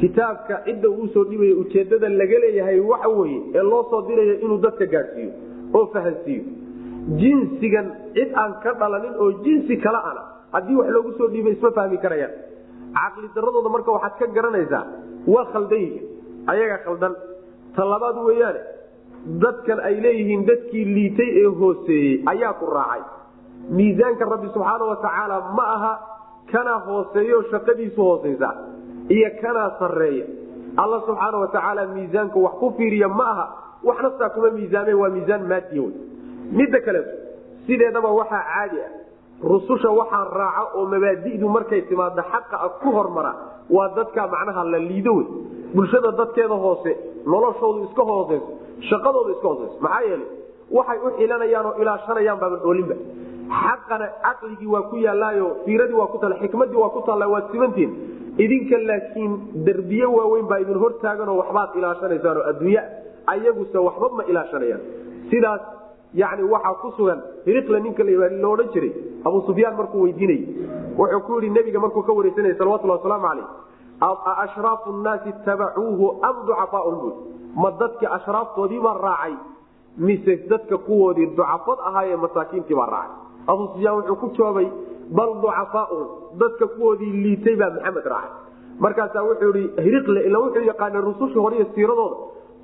kitaabka cidda uu soo dhiibayo ujeedada laga leeyahay waxa weye ee loo soo dirayo inuu dadka gaadhsiiyo oo fahansiiyo. Jinsigan cid aan ka dhalanin oo jinsi kale ana haddii wax loogu soo dhiibay isma fahmi karayaan. Caqli daradooda marka waxaad ka garanaysaa waa khaldan yihiin ayaga khaldan. Ta labaad weeyaane dadkan ay leeyihiin dadkii liitay ee hooseeyey ayaa ku raacay miisaanka rabbi subxaana watacaala ma aha kanaa hooseeyo shaqadiisu hooseysa iyo kanaa sareeya alla subxaana watacaala miisaanka wax ku fiiriya ma aha waxna saa kuma miisaame waa miisaan maadiya wey midda kaleeto sideedaba waxaa caadi ah. Rususha waxaa raaca oo mabaadi'du markay timaado xaqa ah ku hormara waa dadka macnaha la liido wey bulshada dadkeeda hoose noloshoodu iska hooseyso shaqadoodu iska hooseyso maxaa yeelay waxay u xilanayaan oo ilaashanayaan baaban oolinba xaqana caqligii waa ku yaalaayo fiiradii waa ku taalla xikmadii waa ku taalla waad simantihin idinka laakiin derbiye waaweyn baa idin hortaaganoo waxbaad ilaashanaysaan oo adduunya ayaguse waxba ma ilaashanayaan. Sidaas yani waxaa ku sugan hiriqla ninka lo odhan jiray abu sufyaan markuu weydiinayy wuxuu ku yihi nebiga markuu ka wareysanaya salawatulli wasalaamu caleyh ashraafu nnaasi tabacuuhu am ducafaaun bui ma dadki ashraaftoodii baa raacay mise dadka kuwoodii ducafad ahaayee masaakiintii baa raacay. Abu sufyaan wuxuu ku jawaabay bal ducafaaun dadka kuwoodii liitay baa maxamed raacay. Markaasaa wuxuu ihi hiriqle ila wuxuu yaqaana rususha hore iyo siiradooda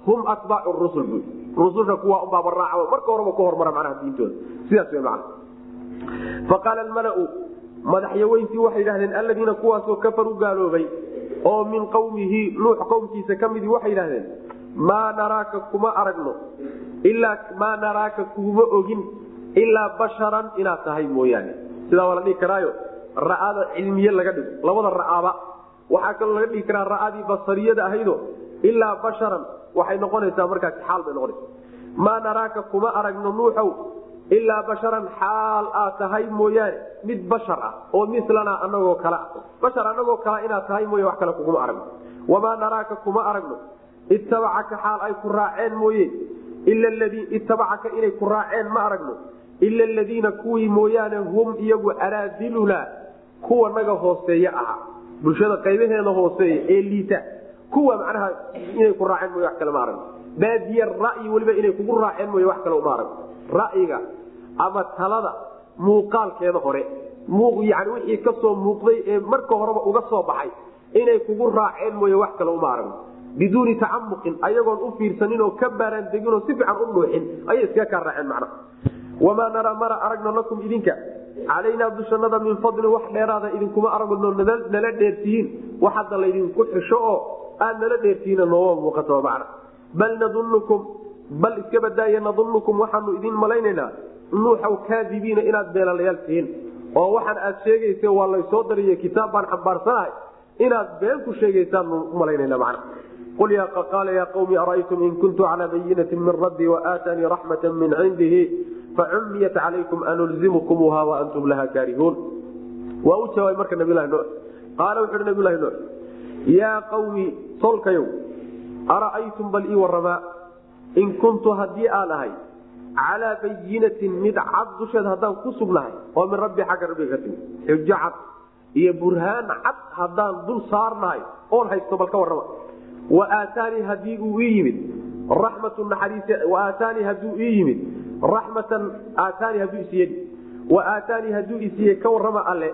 hum atbaacu rusul bui rususha kuwa unbaaba raaca marka horeba ku hormara macnaha diintooda sidaas wey macna faqaala almalau madaxyaweyntii waxay yidhahdeen alladiina kuwaasoo kafaruu gaaloobay oo min qawmihi nuux qowmkiisa ka midii waxay yidhahdeen maa naraaka kuma aragno ilaa maa naraaka kuma ogin ilaa basharan inaad tahay mooyaane. Sidaa waa la dhihi karaayo ra'ada cilmiye laga dhigo labada ra'aaba. Waxaa kaloo laga dhigi karaa ra'adii basariyada ahaydo ilaa basharan waxay noqonaysaa markaasi xaal bay noqonaysa maa naraaka kuma aragno nuuxow ilaa basharan xaal aad tahay mooyaane mid bashar ah oo milana anagoo kale ah. Bashar anagoo kale inaad tahay mooye wax kale kuguma aragno. Wamaa naraaka kuma aragno ittabacaka xaal ay ku raaceen mooye. Ittabacaka inay ku raaceen ma aragno. Ila aladiina kuwii mooyaane hum iyagu araadiluna kuwa naga hooseeye ahaa bulshada qaybaheeda hooseeya ee liita. Kuwa macnaha inay ku raaceen mooye wax kale ma aragno. Baadiye ra'yi weliba inay kugu raaceen mooye wax kale uma aragno. Ra'yiga ama talada muuqaalkeeda hore yani wixii ka soo muuqday ee marka horeba uga soo baxay inay kugu raaceen mooye wax kale uma aragno biduuni tacamuqin ayagoon u fiirsanin oo ka baaraan deginoo si fiican u dhuuxin ayay iskaga kaa raaceen macnaha wamaa naraa mana aragno lakum idinka. Calaynaa dushannada min fadlin wax dheeraada idinkuma aragno nala dheertihiin. Wax hadda laydinku xisho oo aad nala dheertihiina nooma muuqato macna bal nadunukum bal iska badaaya nadunukum waxaanu idin malaynaynaa. Nuuxaw kaadibiina inaad beelalayaal tihiin. Oo waxaan aad sheegayse waa laysoo dariye kitaab baan xambaarsanahay inaad been ku sheegaysaan umalaynana macna qul qaala yaa qawmi ara'aytum in kuntu calaa bayinati min rabbii waaatanii raxmata min cindihi facumiyat calaykum anulzimukumuha waantum laha kaarihuun waa u jawaabay marka nabilahi nuux qaala wuxu uhi nabilahi nuux yaa qawmi tolkayow ara'aytum bal ii waramaa in kuntu haddii aan ahay calaa bayinatin mid cad dusheed haddaan ku sugnahay oo min rabbi xagga rabbiga ka timi xujo cad iyo burhaan cad haddaan dul saarnahay oon haysto bal ka warrama wa aataanii haddii uu ii yimid aataanii hadduu ii yimid raxmatan aataanii hadduu isiiye wa aataanii hadduu isiiye ka warrama alle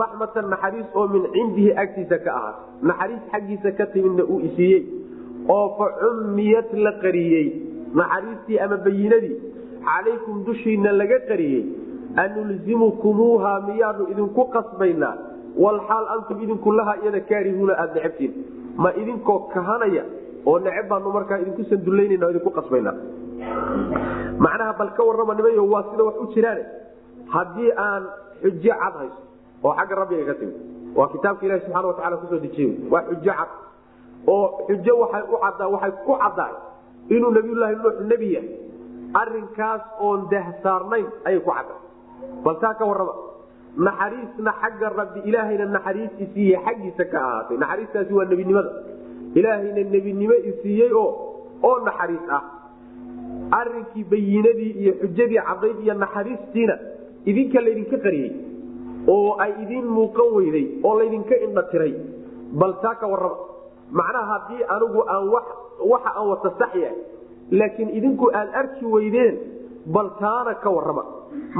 raxmatan naxariis oo min cindihi agtiisa ka ahaat naxariis xaggiisa ka timidna uu isiiyey oo fa cummiyad la qariyey naxariistii ama bayinadii calaykum dushiina laga qariyey anulzimukumuuha miyaanu idinku qasbaynaa walxaal antum idinku laha iyada kaarihuuna aada necabtiin ma idinkoo kahanaya oo neceb baanu markaa idinku sandullaynana idinku qasbaynaa macnaha bal ka warrama nimayo waa sida wax u jiraane. Haddii aan xujo cad hayso oo xagga rabbiga ka timi waa kitaabka ilahi subxana watacala ku soo dejiye. Waa xujo cad oo xujo waxay u caddaa waxay ku caddaay inuu nabiyullaahi nuux nebi yahay arrinkaas oon dahsaarnayn ayay ku cadday bal taa ka warrama naxariisna xagga rabbi ilaahayna naxariis isiiye xaggiisa ka ahaatay. Naxariistaasi waa nebinimada. Ilaahayna nebinimo isiiyey oo oo naxariis ah. Arrinkii bayinadii iyo xujadii cadayd iyo naxariistiina idinka laydinka qariyey oo ay idiin muuqan weyday oo laydinka indha tiray. Bal taa ka warrama macnaha haddii anigu aan waxa aan wata sax yahay laakiin idinku aad arki weydeen bal taana ka warrama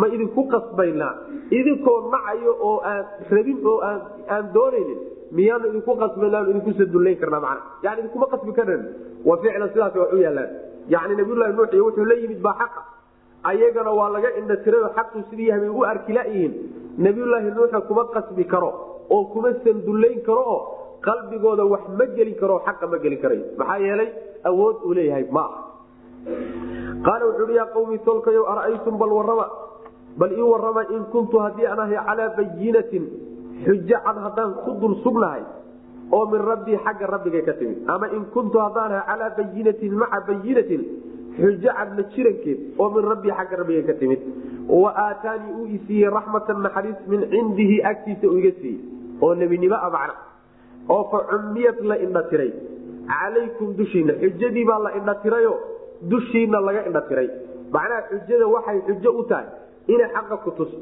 ma idinku qasbaynaa idinkoo nacayo oo aan rabin oo aan doonaynin miyaanu idinku qasbayna idinku sadullayn karnaa mana yani idinkuma qasbi karan wa ficlan sidaas wax u yaalaan. Yani nabiyulahi nuux iyo wuxuu la yimid baa xaqa. Ayagana waa laga indha tirayo xaqu sidii yahay bay u arki layihiin nabiyulaahi nuuxa kuma qasbi karo oo kuma sandullayn karo oo qalbigooda wax ma gelin karo xaqa ma gelin karayo maxaa yeelay awood uu leeyahay ma qaala wuxuu hi yaa tolkayo ara'aytum bal warrama bal ii warrama in kuntu haddii aan ahay calaa bayinatin xujo cad haddaan ku dul sugnahay oo min rabbii xagga rabbigay ka timid. Ama in kuntu haddaan ahay calaa bayinatin maca bayinatin xujo cadla jirankeed oo min rabbii xagga rabbigay ka timid. Wa aataanii uu isiiyey raxmatan naxariis min cindihi agtiisa uu iga siiyey oo nebinimo a macna. Oo fa cummiyad la indha calaykum dushiina xujadii baa la indha dushiina laga indha tiray macnaha xujada waxay xujo u tahay inay xaqa ku tuso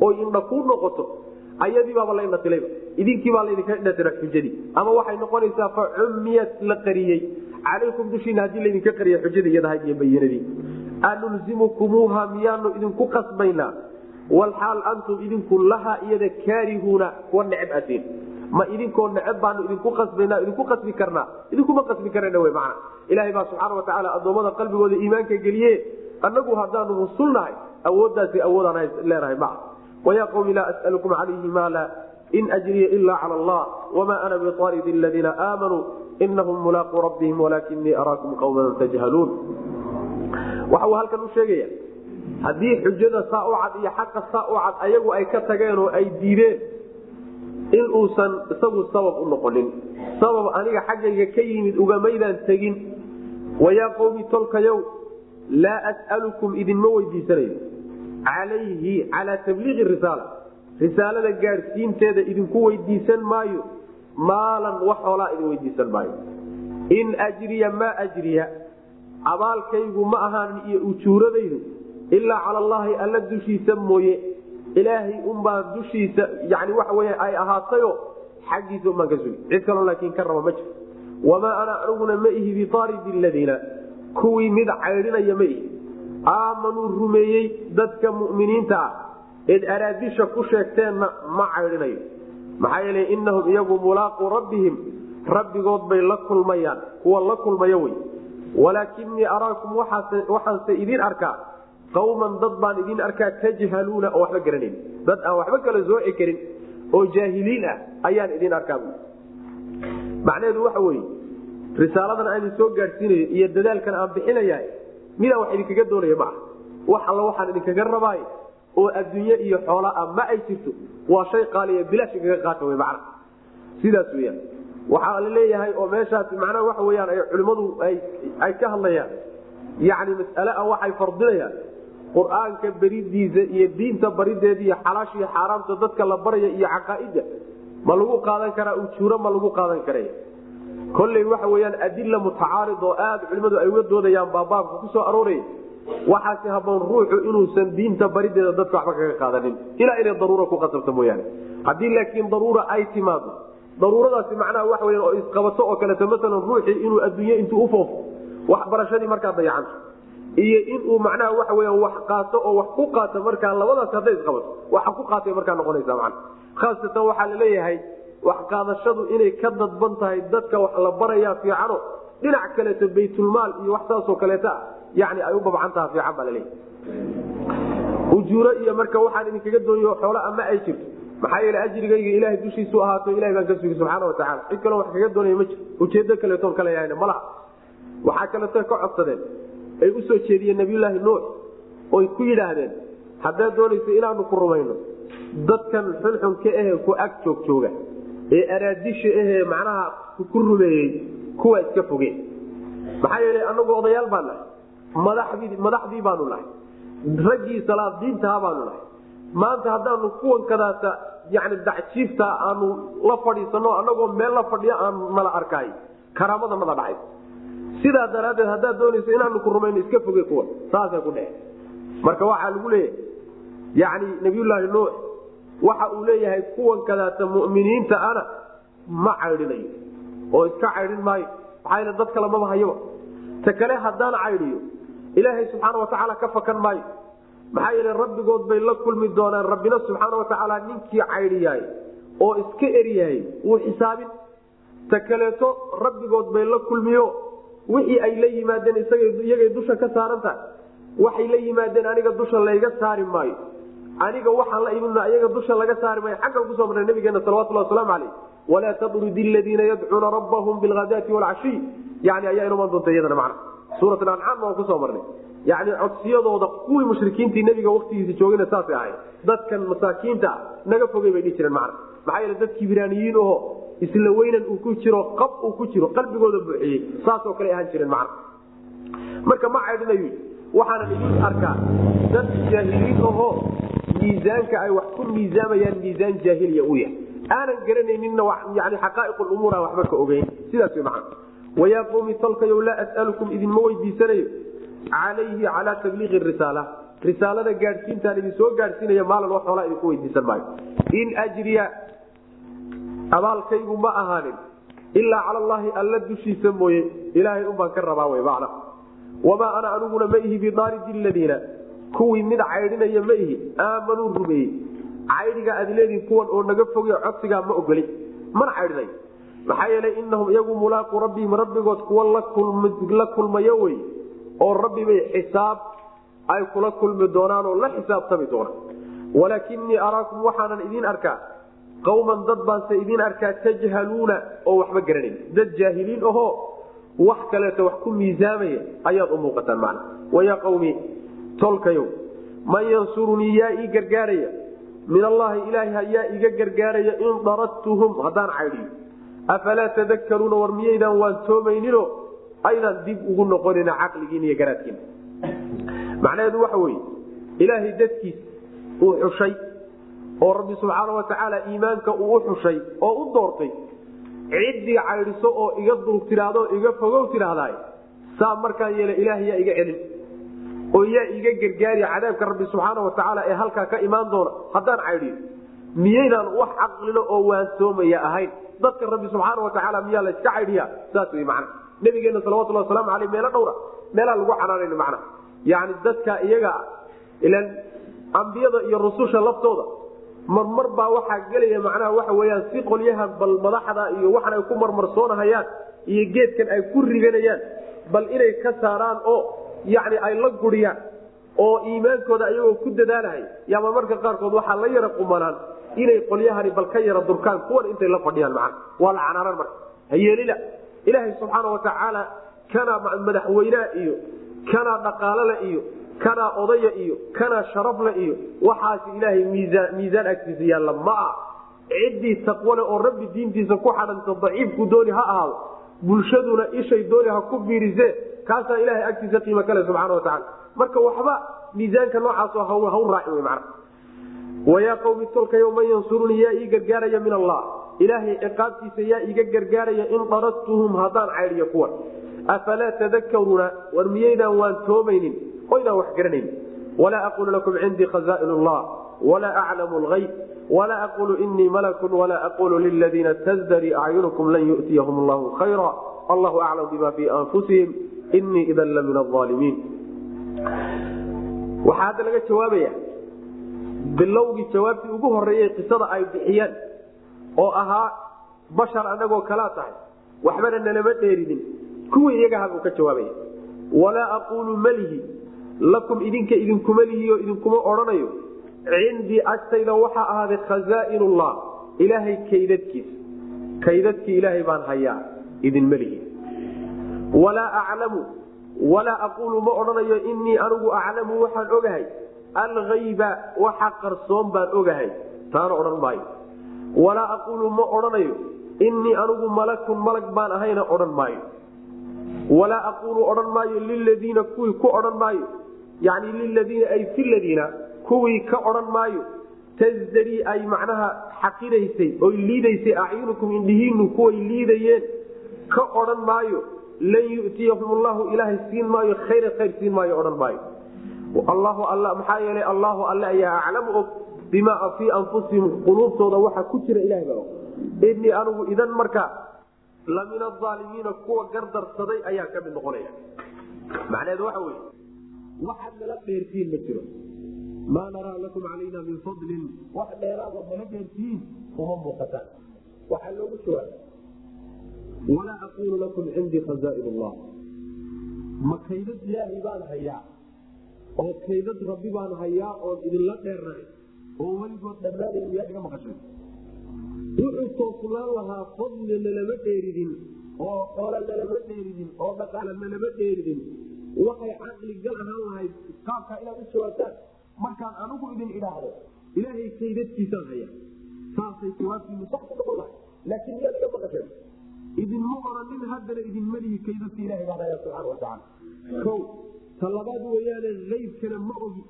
oo indha kuu noqoto ayadii baaba la indhatilayba. Idinkii baa laydinka indhatira xujadii. Ama waxay noqonaysaa fa cummiyat la qariyey. Calaykum dushiina haddii laydinka qariya xujadii iyadahay iyo bayinadii. Anulzimukumuuha miyaanu idinku qasbaynaa. Walxaal antum idinku laha iyada kaarihuuna kuwa neceb atiin ma idinkoo neceb baanu idinku qasbanaa idinku qasbi karnaa. Idinkuma qasbi karana w mana ilaahay baa subxaana watacaala addoommada qalbigooda iimaanka geliye annagu haddaanu rusulnahay awooddaasi awoodaan leenahay maa wayaa qawmi laa as'alukum calayhi maala in ajriya ila cala allah wamaa ana biaaridi aladiina aamanuu inahum mulaaquu rabbihim walaakinii araakum qawman tajhaluun. Waxa uu halkan u sheegaya haddii xujada saa u cad iyo xaqa saa u cad ayagu ay ka tageen oo ay diideen in uusan isagu sabab u noqonin. Sabab aniga xaggayga ka yimid ugamaydaan tegin wayaa qowmi tolkayow laa as'alukum idinma weydiisanayo calayhi calaa tabliiqi risaala risaalada gaadhsiinteeda idinku weydiisan maayo maalan wax hoolaa idin weydiisan maayo in ajriya maa ajriya abaalkaygu ma ahaanin iyo ujuuradaydu ilaa cala allaahi alla dushiisa mooye ilaahay unbaa dushiisa yani waxa wey ay ahaatayo xaggiisa unbaan ka sugi cid kaloo laakiin ka raba ma jiro wamaa ana aniguna ma ihi biaaridi ladiina kuwii mid caydhinaya ma ihi aamanuu rumeeyey dadka mu'miniinta ah eed araadisha ku sheegteenna ma caydhinayo maxaa yeele inahum iyagu mulaaquu rabbihim rabbigood bay la kulmayaan kuwa la kulmaya wey walaakinii araakum waxaanse idin arkaa qawman dad baan idin arkaa tajhaluuna oo waxba garanayn dad aan waxba kala sooci karin oo jaahiliin ah ayaan idin arkaa macnaheedu waxa weye risaaladan aan idin soo gaadhsiinayo iyo dadaalkan aan bixinaya midaan wax idinkaga doonaya ma ah wax alla waxaan idinkaga rabaayo oo adduunye iyo xoola ah ma ay jirto waa shay qaaliya bilaash kaga qaata w macna. Sidaas weyaan waxaa la leeyahay oo meeshaasi macnaha waxa weyaan ay culimmadu ay ka hadlayaan. Yani mas'ale ah waxay fardinayaan. Qur'aanka beridiisa iyo diinta barideeda iyo xalaasha iyo xaaraamta dadka la baraya iyo caqaaida ma lagu qaadan karaa ujuuro ma lagu qaadan karay. Kolley waxa weyaan adila mutacaarid oo aad culimmadu ay uga doodayaan baa baabka ku soo haboon ruuxu inuusan diinta barideeda dadka waxba kaga qaadanin. Ilaa inay daruura ku qasabto mooyaane. Haddii laakiin daruura ay timaado daruuradaasi macnaha waxa weya oo isqabato oo kaleeto maalan ruuxii inuu adduunye intuu ufoofo waxbarashadii markaa dayacanto iyo inuu macnaha waxa weya wax qaato oo wax ku qaato markaa labadaas hadday isqabato waxa ku qaatay markaa noqonaysa man khaasatan waxaa la leeyahay wax qaadashadu inay ka dadban tahay dadka wax la barayaa fiicano. Dhinac kaleeto baytulmaal iyo wax saasoo kaleeta ah. Yani ay u babcan taha fiican baa la leeyahay ujuuro iyo marka waxaan idinkaga dooniyo xoola ama ay jirto. Maxaa yeele ajrigayga ilahay dushiisu ahaato ilahay baan ka sugi subxaana watacala cid kaloo wax kaga doonaya ma jiro ujeedo kaleetoon kale malaha waxaa kaleeto ka codsadeen ay u soo jeediyeen nabiyulaahi nuux oy ku yidhaahdeen haddaad doonayso inaanu ku rumayno dadkan xunxunka ahe ku ag joog jooga ee araadisha ahee macnaha ku rumeeyey kuwa iska foge. Maxaa yeele anagu odayaal baan nahay madaxdii baanu nahay raggii salaadiintaha baanu nahay. Maanta haddaanu kuwan kadaata yani dacjiifta aanu la fadhiisano anagoo meel la fadhiyo aan nala arkaay karaamada nada dhacay sidaa daraaddeed haddaad doonayso inaanu ku rumayno iska foge kuwa. Saasay ku dhece marka waxaa lagu leeyahay yani nabiyullaahi nuux waxa uu leeyahay kuwan kadaata muminiinta ana ma caydhinayo. Oo iska caydhin maayo. Maxaa yl dad kale maba hayaba ta kale haddaan caydhiyo ilaahay subxaana watacaala ka fakan maayo. Maxaa yeele rabbigood bay la kulmi doonaan. Rabbina subxaana watacaala ninkii caydhiyahay oo iska eryahay wuu xisaabin. Ta kaleeto rabbigood bay la kulmiyo wixii ay la yimaadeen iyagay dusha ka saaran waxay la yimaadeen aniga dusha layga saari maayo. Aniga waxaan la imidna iyaga dusha laga saari maayo. Xaggan ku soo marnay nabigeena salawatullah wasalaamu caleyh walaa tadrudi aladiina yadcuuna rabbahum bilhadaati walcashiy. Yani ayaa inuman doonta iyadana macna. Suurat ancaam waan ku soo marnay. Yani codsiyadooda kuwii mushrikiintii nabiga waktigiisa joogayna saasay ahayd. Dadkan masaakiinta naga fogey bay dhihi jireen macna. Maxaa yeele dad kibraaniyiin aho isla weynan uu ku jiro qab uu ku jiro qalbigooda buuxiyey saasoo kale ahaan jireen macna marka ma caydhinayu waxaanan idin arkaa dad jaahiliin ahoo miisaanka ay wax ku miisaamayaan miisaan jaahiliya u yahay. Aanan garanayninna yani xaqaa'iq lumuur aan waxba ka ogeyn. Sidaas way macna wayaa qowmi talkayow laa as'alukum idinma weydiisanayo? Calayhi calaa tabliiqi risaala. Risaalada gaadhsiintaan idin soo gaadhsiinaya maalin wax xoolaa idinku weydiisan maayo. In ajriya abaalkaygu ma ahaanin. Ilaa cala allaahi alla dushiisa mooye ilaahay unbaan ka rabaa wy macna. Wamaa ana aniguna ma ihi bidaaridi ladiina. Kuwii mid caydhinaya ma ihi aamanuu rumeeyey. Caydhiga aad leediin kuwan oo naga foge codsigaa ma ogoli mana caydhinay? Maxaa yeelay inahum iyagu mulaaqu rabbihim rabbigood kuwa la kulmayo wey. Oo rabbibay xisaab ay kula kulmi doonaan oo la xisaabtami doonaan. Walaakinii araakum waxaanan idiin arkaa qawman dad baanse idiin arkaa tajhaluuna oo waxba garanayn dad jaahiliin ahoo wax kaleeto wax ku miisaamaya ayaad u muuqataan macna. Wayaa qawmi tolkayow man yansurunii yaa ii gargaaraya. Min allaahi ilaahi hayaa iga gargaaraya in daradtuhum haddaan caydhiyo. Afalaa tadakaruuna war miyaydaan waan toomaynino? Aydaan dib ugu noqonina caqligiin iyo garaadkiin. Macnaheedu waxa weye ilaahay dadkiis uu xushay oo rabbi subxaana watacaala iimaanka uu u xushay oo u doortay ciddii caydhiso oo iga dulug tidhaahdo iga fogow tidhaahdaay saa markaan yeela ilaah yaa iga celin oo yaa iga gargaari cadaabka rabbi subxaana watacaala ee halkaa ka imaan doona. Haddaan caydhiyo miyaydaan wax caqlilo oo waansoomaya ahayn dadka rabbi subxaana watacaala miyaa layska caydhiya saas wey macna. Nabigeena salawatulhi wasalaamu aleyh meelo dhowra meelaa lagu canaanayn macna. Yani dadka iyaga ilan ambiyada iyo rususha laftooda marmar baa waxaa gelaya macnaha waxa weyaan si qolyahan bal madaxda iyo waxan ay ku marmarsoonahayaan iyo geedkan ay ku riganayaan. Bal inay ka saaraan oo yani ay la guriyaan oo iimaankooda ayagoo ku dadaalahay yaaba marka qaarkood waxaa la yara qumanaan inay qolyahani bal ka yara durkaan kuwan intay la fadhiyaan macna waa la canaanan marka. Hayeelila ilaahay subxaana watacaala kanaa madaxweynaha iyo kanaa dhaqaalale iyo kanaa odaya iyo kanaa sharafle iyo waxaas ilaahay miisaan agtiisa yaalla. Ma ah ciddii taqwale oo rabbi diintiisa ku xadhanta daciifku dooni ha ahaado bulshaduna ishay dooni ha ku biirisee kaasaa ilahay agtiisa qiimo kale subxana watacaala marka waxba miisaanka noocaasoo haw raaci wey macna. Wayaa qawmi tolkayo man yansurunii yaa ii gargaaraya min allah. Ilaahay ciqaabtiisa yaa iga gargaaraya in daradtuhum haddaan caydhiyo kuwan afalaa tadakaruuna war miyaydaan waan toomaynin oydaan wax garanayn. Walaa aquulu lakum cindii khazaain llah walaa aclamu lgayb walaa aquulu inii malakun. Walaa aquulu liladiina tasdarii acyunukum lan yu'tiyahum allahu khayra. Allahu aclam bima fii anfusihim. Inii idan la min aalimiin waxaa hadda laga jawaabaya bilowgii jawaabtii ugu horeeyey qisada ay bixiyeen oo ahaa bashar anagoo kalaa tahay waxbana nalama dheerinin kuwii iyagaha buu ka jawaabaya. Walaa aquulu malihi lakum idinka idinkuma lihiyo idinkuma odhanayo. Cindii agtayda waxaa ahaaday khazaainullah ilaahay kaydadkiisa kaydadkii ilaahay baan hayaa idinma lihi walaa aclamu walaa aquulu ma odhanayo inii anigu aclamu waxaan ogahay. Algayba waxa qarsoon baan ogahay. Taana odhan maayo. Walaa aquulu ma odhanayo inii anigu malakun malag baan ahayna odhan maayo. Walaa aquulu odhan maayo liladiina kuwii ku odhan maayo yani liladiina ay fi ladiina kuwii ka odhan maayo tasdarii ay macnaha xaqiraysay oy liidaysay acyunukum indhihiinu kuway liidayeen ka odhan maayo lan yu'tiyahum allahu ilaahay siin maayo khayra khayr siin maayo odhan maayo. Allahu all maxaa yeelay allahu alle ayaa aclamu og bimaa fii anfusihim quluubtooda waxa ku jira ilahay baa og. Inii anigu idan markaa la min aalimiina kuwa gardarsaday ayaa ka mid noqonaya. Macnaheedu waxa wey waxaad nala dheertiin ma jiro. Maa naraa lakum calayna min fadlin. Wax dheeraada nala dheertiin uma muuqataan waxaa loogu jawaaba walaa aquulu lakum cindii khazaain llah ma kaydad ilaahay baan hayaa? Oo kaydad rabbi baan hayaa oon idinla dheernahay? Oo weligood dhammaanay miyaa iga maqashay? Wuxuu toosnaan lahaa fadli nalama dheeridin. Oo xoole nalama dheeridin. Oo dhaqaale nalama dheeridin waxay caqli gal ahaan lahayd qaabkaa inaad u jawaabtaan markaan anigu idin idhaahdo ilaahay kaydadkiisaan haya. Saasay jawaabtiinu sax noqon lahay laakiin miyaad iga maqashay? Idinma oranin haddana idinma lihi kaydadka ilahay baan haya watacaala o talabaad weyaane aybkana ma ogi.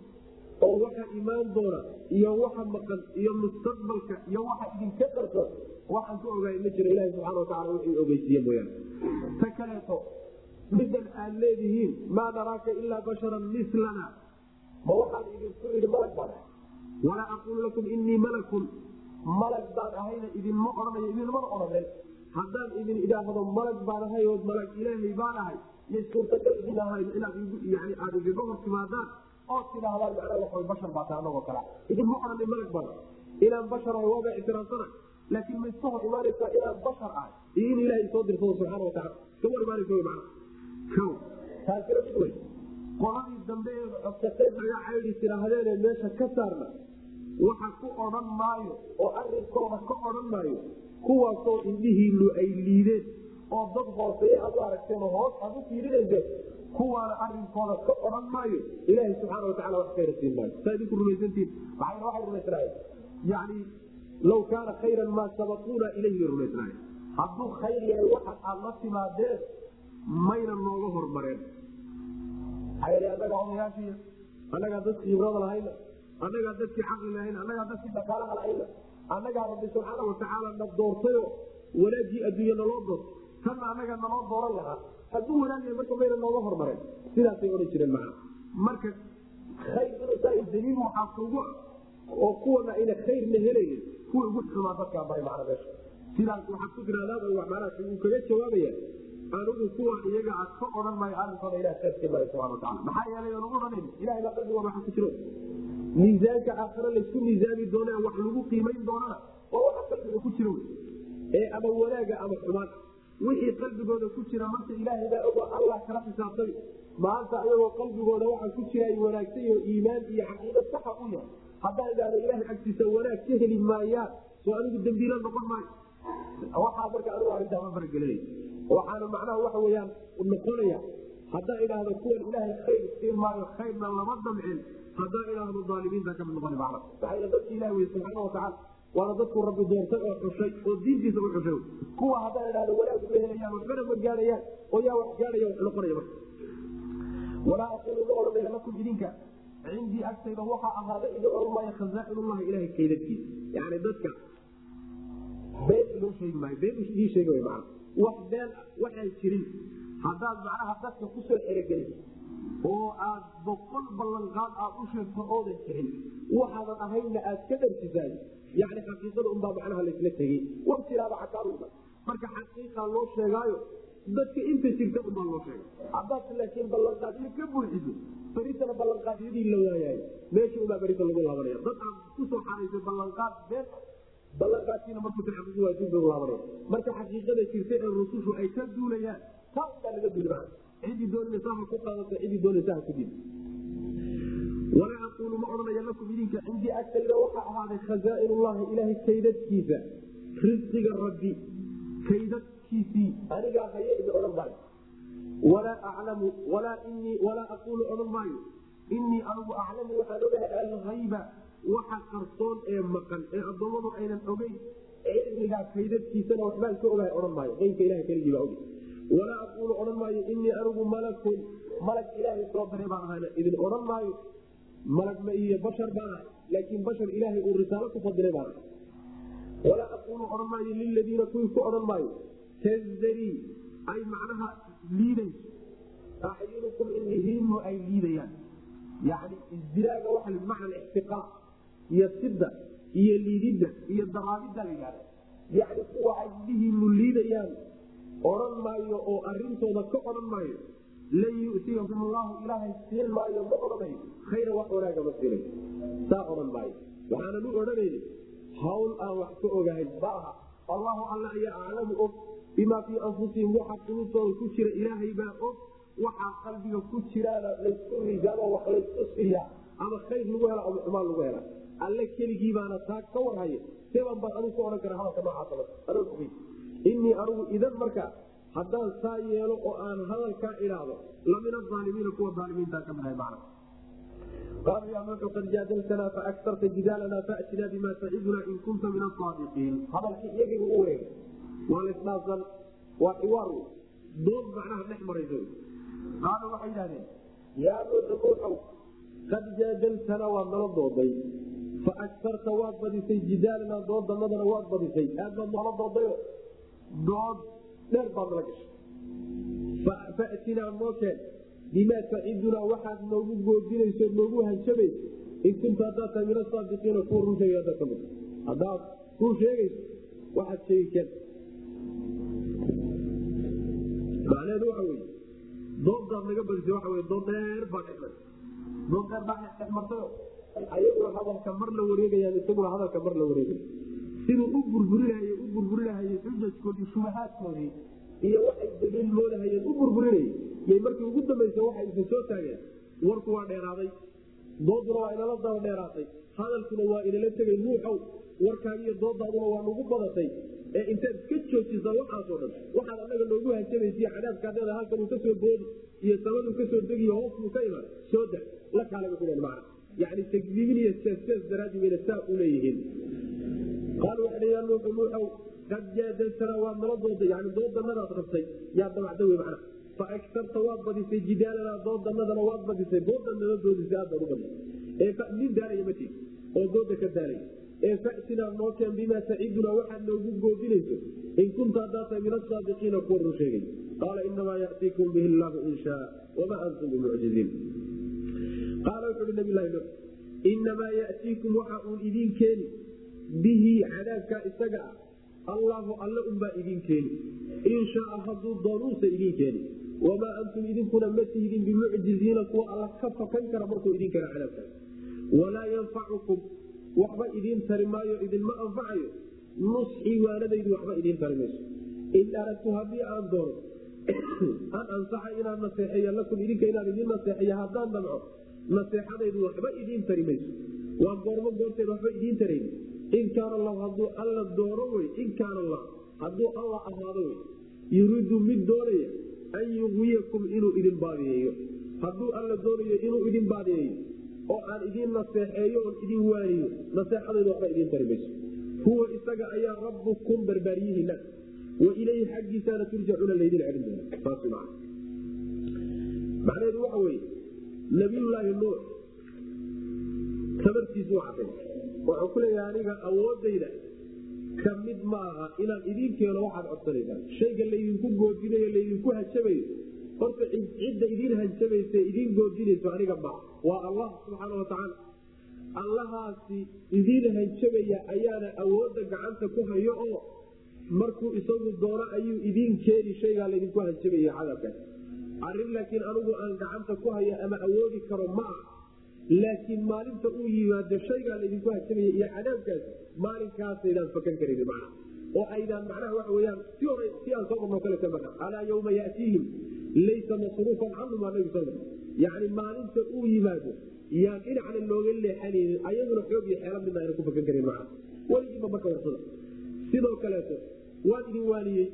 Oo waxa imaan doona iyo waxa maqan iyo mustaqbalka iyo waxa idinka qarsoon waxaan ka ogaay ma jiro. Ilahi subxana wataala wixii ogeysiiye mooyaane. Ta kaleeto midan aad leedihiin maa naraaka ilaa basharan milana ma waxaan idinku idhi malag baan ahay. Walaa aquulu lakum inii malakun malag baan ahayna idinma odhanayo idinmana odhanen haddaan idin idhaahdo malag baan ahay oo malag ilaahay baan ahay. Iyo idin ahayn inaad aada igaga hor timaadaan oo tidhaahdaan macnaa waxa bashar baa tahay anagoo kale idinma odhanay malag baan inaan bashar ahay waaba ictiraafsana. Laakiin ma hor imaanaysaa inaan bashar ahay. Iyo ilaahay soo dirsado subxaana watacala iskama hor imaanaysa wy macna qoladii dambe ee codsatay meesha ka saarna waxa ku odhan maayo oo arinkooda ka odhan maayo kuwaasoo indhihiinu ay liideen oo dad hooseeye aad u aragteen oo hoos aad u fiirinayseen kuwaana arinkooda ka odhan maayo ilaahay subxaana watacala wax khayra siin maayo. Saa idinku rumaysantiin? Waxay rumaysnaayeen. Yani law kaana khayran maa sabaquuna ilayhi rumaysnaayeen. Hadduu khayr yahay waxa aad la timaadeen mayna nooga hormareen anagaa odayaashii annagaa dadki khibrada lahayna annagaa dadkii caqli lahayna annagaa dadkii dhaqaalaha lahayna annagaa rabbi subxaana watacaala na doortayo wanaagii adduunya naloo doortay tanna annagaa naloo dooran lahaa. Hadduu wanaagya marka mayna nooga hormareen sidaasay odhan jireen macna marka khayr inuusaa daliil waxaa kugu oo kuwana ayna khayrna helaynin kuwa ugu xumaa dadkaa baray macna meesha sidaas waxaad ku tirahdaan macnaha uu kaga jawaabaya anigu kuwa iyaga aad ka odhan maayo arrinkooda ilah khayrkii maayo subana wataala maxaa yeelay aan ugu odhanayn ilahay baa qalbiga waxa ku jiro. Miisaanka aakhare laysku miisaami doona wax lagu qiimayn doonana waa waxa qalbiga ku jira ee ama wanaaga ama xumaan. Wixii qalbigooda ku jira marka ilaahay baa ogo allah kala xisaabtami maanta ayagoo qalbigooda waxa ku jira ay wanaagsan yaho iimaan iyo caqiida saxa u yahay. Haddaan idhaahdo ilahay agtiisa wanaag ka heli maayaan soo anigu dambiila noqon maayo waxaa marka anigu arrintaa ma faragelinay waxaana macnaha waxa weyaan noqonaya haddaan idhaahdo kuwan ilaahay khayr siin maayo khayrna lama damcin haddaan idhaahdo aalimiinta ka mid noqon man maxaa dadki ilah wey subxaana watacaala waana dadku rabbi doortay oo xushay oo diintiisa u xushay. Kuwa haddaan idhahdo wanaag ma helayaan waxbana ma gaadhayaan oo yaa wax gaadhaya wax noqonaya marka. Walaa aquulu ma odhanaya lakum idinka cindii agtayda waxaa ahaaday idin oran maayo khazaa'inullahi ilahay kaydadkiisa. Yani dadka waxaan jirin. Haddaad macnaha dadka ku soo xerogeliso oo aad boqol ballanqaad aad u sheegto oodan jirin. Waxaadan ahaynna aad ka dharsisaay yani xaqiiqada unbaa macnaha laysla tegey. War jiraaba xakaaruda marka xaqiiqaa loo sheegaayo dadka inta jirta unbaa loo sheegay. Haddaad laakiin ballanqaadyo ka buuxiso beritana ballanqaadyadii la waayaayo meesha unbaa berita lagu laabanaya dad aad ku soo xaraysay ballanqaad been ballanqaadkiina markuu taxaqiiqi waa dib lagu laabanaya marka xaqiiqada jirta ee rusushu ay ka duulayaan taa unbaa laga duuli maa cidii doonaysa ha ku qaadato cidii doonaysa ha ku dib. Walaa aquulu ma odhanaya lakum idinka cindii agtayda waxaa ahaaday khazaa'inullahi ilaahay kaydadkiisa risqiga rabbi kaydadkiisii. Anigaa haye idin odhan maayo. Walaa aclamu walaa inii walaa aquulu odhan maayo. Inii anigu aclamu waxaan ogahay alhayba waxa qarsoon ee maqan ee addoommadu aynan ogeyn cilmigaa kaydadkiisana waxbaan ka ogahay odhan maayo. Qeybka ilaha keligii baa oge walaa aquulu odhan maayo inii anigu malakun malag ilaahay soo diray baan ahayna idin odhan maayo. Malag ma iyo bashar baan ahay laakiin bashar ilaahay uu risaalo ku fadilay baan ahay. Walaa aquulu odhan maayo liladiina kuwii ku odhan maayo tazdarii ay macnaha liidayso acyunukum indhihiinu ay liidayaan. Yani isdiraaga waxa bimacna ixtiqaaq iyo sida iyo liididda iyo daraabidda la yidhahda yani kuwa ay indhihiinu liidayaan odhan maayo oo arintooda ka odhan maayo lan yu'tiyakum allahu ilaahay siin maayo ma odhanayo khayra wax wanaaga ma siinayo saa odhan maayo. Waxaanan u odhanayni hawl aan wax ka ogahay ma aha. Allahu alla ayaa aclamu og bimaa fii anfusihim waxa qulubtooda ku jira ilaahay baa og waxaa qalbiga ku jiraana laysku rijaamo wax laysku siiya ama khayr lagu hela ama xumaan lagu hela alle keligii baana taa ka warhaya seban baan anigu ku odhan kara hadalka ogey inii anigu idan marka haddaan saa yeelo oo aan hadalkaa idhaahdo lamin aalimiina kuwa aalimiintaa ka midahay macna. Qaaluu yaa nuuxu qad jaadaltanaa faaktarta jidaalanaa faatinaa bima taciduna in kunta min asaadiqiin hadalkii iyagiibu u wareegay. Waa lasdhaafsan waa xiwaar wey dood macnaha dhex maraysa qaaluu waxay idhahdeen yaa nuuxu nuuxow qad jaadaltanaa waad nala dooday faaktarta waad badisay jidaalanaa doodanadana waad badisay aad baad noola doodayo dood dheer baad nala gashay fatinaa noo keen bimaa tacidunaa waxaad noogu goodinayso noogu hanjabayso in kunta haddaad tahay min asaadiqiina kuwa run sheegay haddaad ka mid haddaad run sheegayso waxaad sheegi keen macnaheedu waxa weye dooddaad naga badisay wey dood dheer baa dheer baa dhexmartayo ayaguna hadalka mar la wareegayaan isaguna hadalka mar la wareegaya siduu u burburinahay u burburinahay xujajkoodii shubahaadkoodii iyo waxay daliil moodahayeen u burburinayay yay markii ugu dambaysa waxay isin soo taageen warku waa dheeraaday dooduna waa inala daba dheeraatay hadalkuna waa inala tegay nuuxow warkaagiiyo doodaaduna waa nagu badatay ee intaad iska joojisa waxaasoo dhan waxaad anaga noogu hanjabaysiy cadaabkaadada halkanuu ka soo boodi iyo samaduu ka soo degiyo hoosbuu ka imaan soo da la man nuuxow qad jaadaltana waad nala dooday. Yani doodanadaad rabtay yaa dabacda wey macna fa agtarta waad badisay jidaalana doodanadana waad badisay. Doodan nala doodisay aad baad u badisay ee nin daalaya ma jiri oo dooda ka daalaya. Ee fatinaa noo keen bimaa tacidunaa waxaad noogu goodinayso. In kunta haddaa tahay min asaadiqiina kuwa run sheegay. Qaala inamaa yatiikum bihi llahu in shaa wamaa antum bimucjiziin qaala wuxuuhi nabilahi nuux inamaa yatiikum waxa uun idiin keeni bihi cadaabkaa isaga ah. Allaahu alle unbaa idiin keeni. In shaaa hadduu doonuusa idiin keeni. Wamaa antum idinkuna ma tihdin bimucjiziina. Kuwa alla ka fakan kara markuu idin kara cadaabkaas walaa yanfacukum waxba idiin tari maayo idinma anfacayo nusxii waanadaydu waxba idiin tari mayso. In aragtu haddii aan doono an ansaxa inaan naseexeeya lakum idinka inaan idiin naseexeeya haddaan damco naseexadaydu waxba idiin tari mayso. Waa goormo goorteed waxba idiin tarayn in kaana allahu hadduu alla doono wey in kaana allah hadduu alla ahaado wey yuriidu mid doonaya an yuwiyakum inuu idin baadiyeeyo. Hadduu alla doonayo inuu idin baadiyeeyo oo aan idiin naseexeeyo oon idin waaniyo naseexadaydu waxba idiin tari mayso. Huwa isaga ayaa rabbukum barbaaryihiina wa ilayhi xaggiisaana turjacuuna laydin celin doona saas maa macnaheedu waxa weye nabiyullaahi nuux. Sabartiisu waa caday wuxuu ku leeyahay aniga awoodayda ka mid maaha inaan idiin keeno waxaad codsanaysaan shayga laydinku goodinayo laydinku hajabayo horta cidda idiin hanjabaysa idiin goodinayso aniga ma waa allah subxaana watacaala allahaasi idiin hanjabaya ayaana awoodda gacanta ku hayo oo markuu isagu doono ayuu idiin keeni shaygaa laydinku hanjabaya cadaabkaas arrin laakiin anigu aan gacanta ku hayo ama awoodi karo ma ah laakiin maalinta uu yimaado shaygaa laydinku hanjabaya iyo cadaabkaasi maalinkaasaydan fakan karan man oo aydaan macnaha waxa weyaan si hore si aan soo marno kale ka marna alaa yawma yatiihim laysa masruufan canhum aa yani maalinta uu yimaado yaan dhinacna looga leexanaynin ayaguna xoog iyo xeela midna ayna ku fakan karin maa weligiiba marka warsada sidoo kaleeto waan idin waaniyey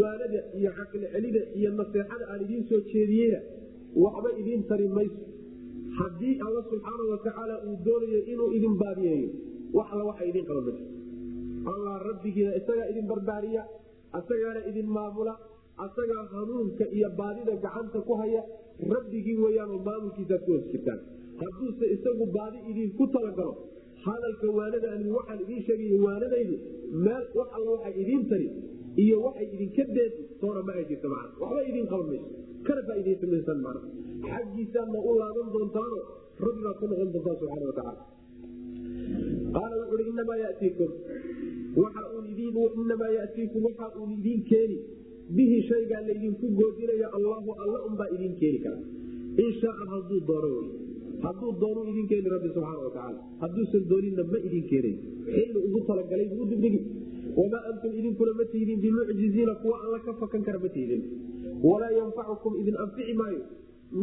waanada iyo caqli celida iyo naseexada aan idiin soo jeediyeyna waxba idiin tari mayso. Haddii alla subxaana watacaala uu doonayo inuu idin baadiyeeyo wax waxa idiin qaban allah rabbigiina isagaa idin barbaariya asagaana idin maamula asagaa hanuunka iyo baadida gacanta ku haya rabbigii weyaanoo maamulkiisaad ku hoos hadduuse isagu baadi idinku talagalo hadalka waanada waxaan idiin sheegay waanadaydu meel wax alla waxay idiin tari iyo waxay idinka deedi toona ma ay jirta man waxba idiin qaban mayso kana faaiidaysamaysan man xaggiisaadna u laaban doontaano? Rabbi baad ku noqon doontaa subxana watacaala qaala wuxuui inamaa yatiikum. Inamaa yatiikum. Waxa uun idiin keeni. Bihi shaygaa laydinku goodinaya allahu alla unbaa idiin keeni kara. In shaaa haduu doono wy hadduu doonu idin keeni rabbi subxaana watacaala hadduusan doonina ma idin keenay xilli ugu talagalay buu dibdhigi wamaa antum idinkuna tihdin bimucjiziina kuwa alla ka fakan kara ma tihdin walaa yanfacukum idin anfici maayo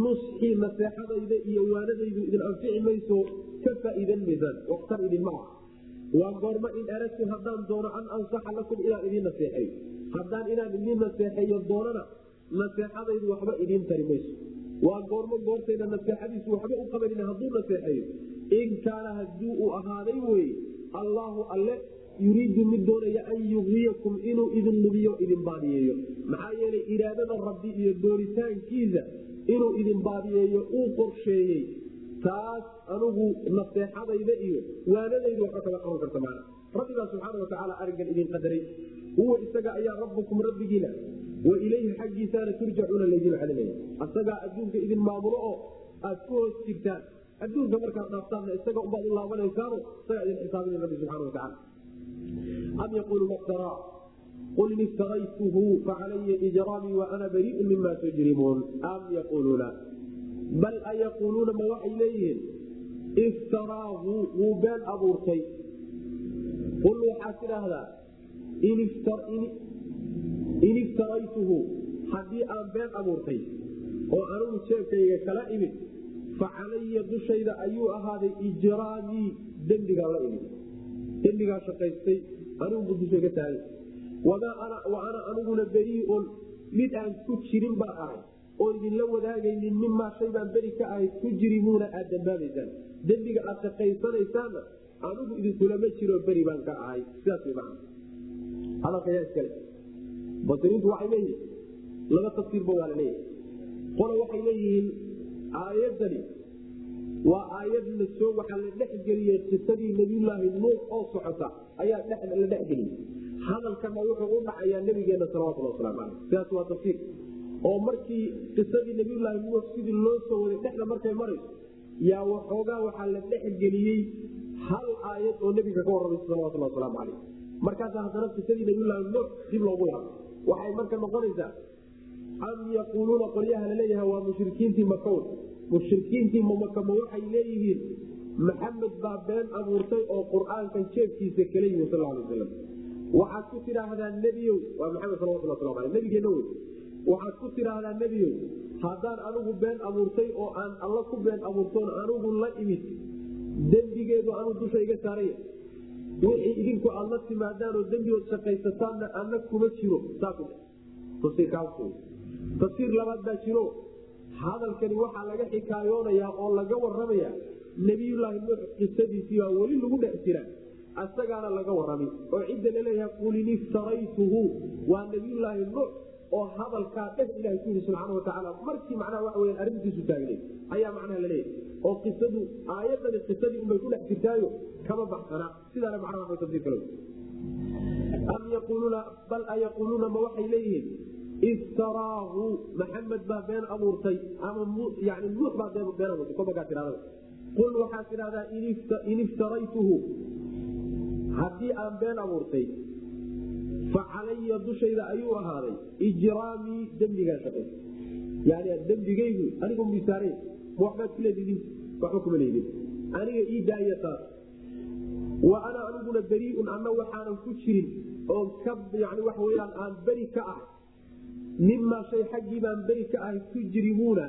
nusxii naseexadayda iyo waanadaydu idin anfici mayso ka faaiidan maysaan waktar idin ma ah waa goormo in aragtu haddaan doono an ansaxa lakum inaan idiin naseexeeyo haddaan inaan idiin naseexeeyo doonana naseexadaydu waxba idiin tari mayso waa goormo goortayda naseexadiisu waxba u qabanin hadduu naseexeeyo in kaana haddii uu ahaaday weye allaahu alle yuriidu mid doonaya an yugiyakum inuu idin lubiyo idin baadiyeeyo. Maxaa yeelay iraadada rabbi iyo dooritaankiisa inuu idin baadiyeeyo uu qorsheeyey. Taas anugu naseexadayda iyo waanadaydu waxba kaga qaban karta maana rabbigaa subxaana watacaala arrinkan idin qadaray. Huwa isaga ayaa rabbukum rabbigiina wa ilayhi xaggiisaana turjacuuna laydin celinaya asagaa adduunka idin maamulo oo aad ku hoos jirtaan. Adduunka markaad dhaaftaanna isaga ubaad u laabanaysaano isagaa idin xisaabinay rabbi subxana watacala am iftaraa qul in iftaraytuhu facalaya ijraamii wa ana bariiun mima tujrimuun am yaquuluuna bal a yaquuluuna ma waxay leeyihiin iftaraahu wuu been abuurtay qul waxaad tidhaahdaa in iftaraytuhu haddii aan been abuurtay oo anigu jeebkayga kala imid fa calaya dushayda ayuu ahaaday ijraamii dembigaa la imid dembigaa shaqaystay anigubu dushayga taagay ana aniguna beriiun mid aan ku jirin baan ahay. Oo idinla wadaagaynin mimaa shay baan beri ka ahay tujrimuuna aad dambaabaysaan. Dembiga aad shaqaysanaysaanna anigu idinkulama jiro beri baan ka ahay. Sidaas way macana hadalka yaa iskale. Basiriintu waxay leeyihiin laba tafsiirba waa la leeyahay. Qola waxay leeyihiin aayadani waa aayad la soo waxaa la dhexgeliyey qisadii nabiyulaahi nuux oo socota ayaa la dhexgeliyey hadalkana wuxuu u dhacayaa nabigeena salawatulli waslamu caleyh sidaas waa tafsiir. Oo markii qisadii nabiyulaahi nuux sidii loo soo waday dhexda markay marayso yaa waxoogaa waxaa la dhexgeliyey hal aayad oo nebiga ka warramaysa salawatulli wasalaamu caleyh markaasa haddana qisadii nabiyulaahi nuux dib loogu laabo waxay marka noqonaysaa am yaquuluuna qolyaha laleeyaha waa mushrikiintii makawn mushrikiintii mamakama waxay leeyihiin maxamed baa been abuurtay oo qur'aankan jeebkiisa kala yimi sal waslam waxaad ku tidhaahdaa nebiyow waa maxamed aleh nabigeenna wey waxaad ku tidhaahdaa nebiyow haddaan anigu been abuurtay oo aan alla ku been abuurtoon anigu la imid dembigeedu anuu dusha iga saaraya wixii idinku aad la timaadaanoo dembigood shaqaysataanna ana kuma jiro. Tafsiir labaad baa jiro hadalkani waxaa laga xikaayoonayaa oo laga waramaya nebiyulaahi nuux qisadiisiibaa weli lagu dhex jira. Asagaana laga warami oo cidda la leeyahay qul in iftaraytuhu. Waa nebiyulaahi nuux oo hadalkaa dheh ilaha ku yii subxaana watacaala markii macnaha waxa weya arrintiisu taagneed ayaa macnaha la leeyahay oo qisadu aayadani qisadii unbay ku dhex jirtaayo kama baxsana. Sidaana macnaha wa tafsiir kale am yaquuluuna bal a yaquuluuna ma waxay leeyihiin iftaraahu maxamed baa been abuurtay ama nuux baa been abuurtay qul waxaad tidhahdaa in iftaraytuhu haddii aan been abuurtay fa calaya dushayda ayuu ahaaday ijraamii dembigaa shaqay yani dembigaygu anigu misaare ma waxbaad ku leedidin waxba kuma leedin aniga ii daaya taas wa ana aniguna beriiun anna waxaanan ku jirin oo ka yani waxa weyaan aan beri ka ahay mimaa shay xaggii baan beri ka ahay tujrimuuna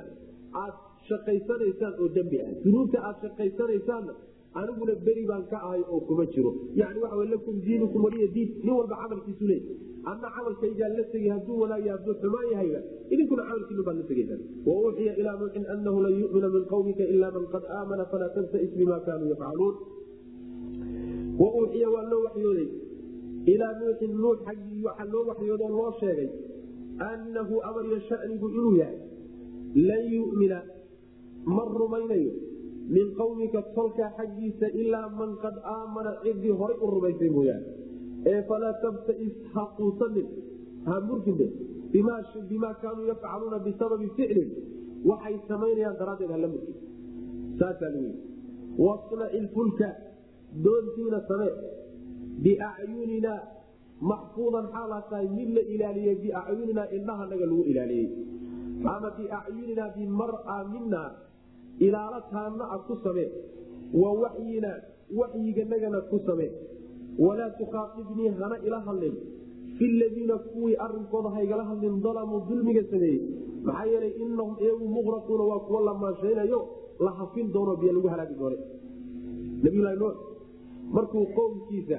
aad shaqaysanaysaan oo dembi ah dunuubta aad shaqaysanaysaanna aniguna beri baan ka ahay oo kuma jiro. Yani waxa lakum diinukum waliya diin. Nin walba camalkiisu leey. Adna camalkaygaa la tegay hadduu wanaagya hadduu xumaan yahayba idinkuna camalkiinu baad la tegaysaan wauuxiya ilaa nuuxin anahu lan yumina min qawmika ila man qad aamana falaa tabtais bima kaanuu yafcaluun wauuxiya waa loo waxyooday. Ilaa nuuxin nuux xaggii waxaa loo waxyoodoo loo sheegay annahu amariyo shanigu inuu yahay lan yumina ma rumaynayo min qawmika tolkaa xaggiisa ilaa man qad aamana cidii horay u rumaysay mooyaane ee falaa tabtais ha quusanin ha murgine bimaa kaanuu yafcaluuna bisababi ficlin waxay samaynayaan daraaddeed hala murgin saasaa lagu yii wasnaci lfulka doontiina samee biacyuninaa maxfuudan xaalaa tahay mid la ilaaliyey biacyuninaa indhahanaga lagu ilaaliyey. Ama biacyuninaa bimara mina ilaalo taanna a ku samee. Wa waxyina waxyiganagana ku samee. Walaa tukhaaqibnii hana ila hadlin. Fi ladiina kuwii arinkooda haygala hadlin dalamuu dulmiga sameeyey. Maxaa yeelay inahum iyagu muqraquuna waa kuwa la maanshaynayo la hafin doono biyo lagu halaagi doone nabiylahi nuux markuu qowmkiisa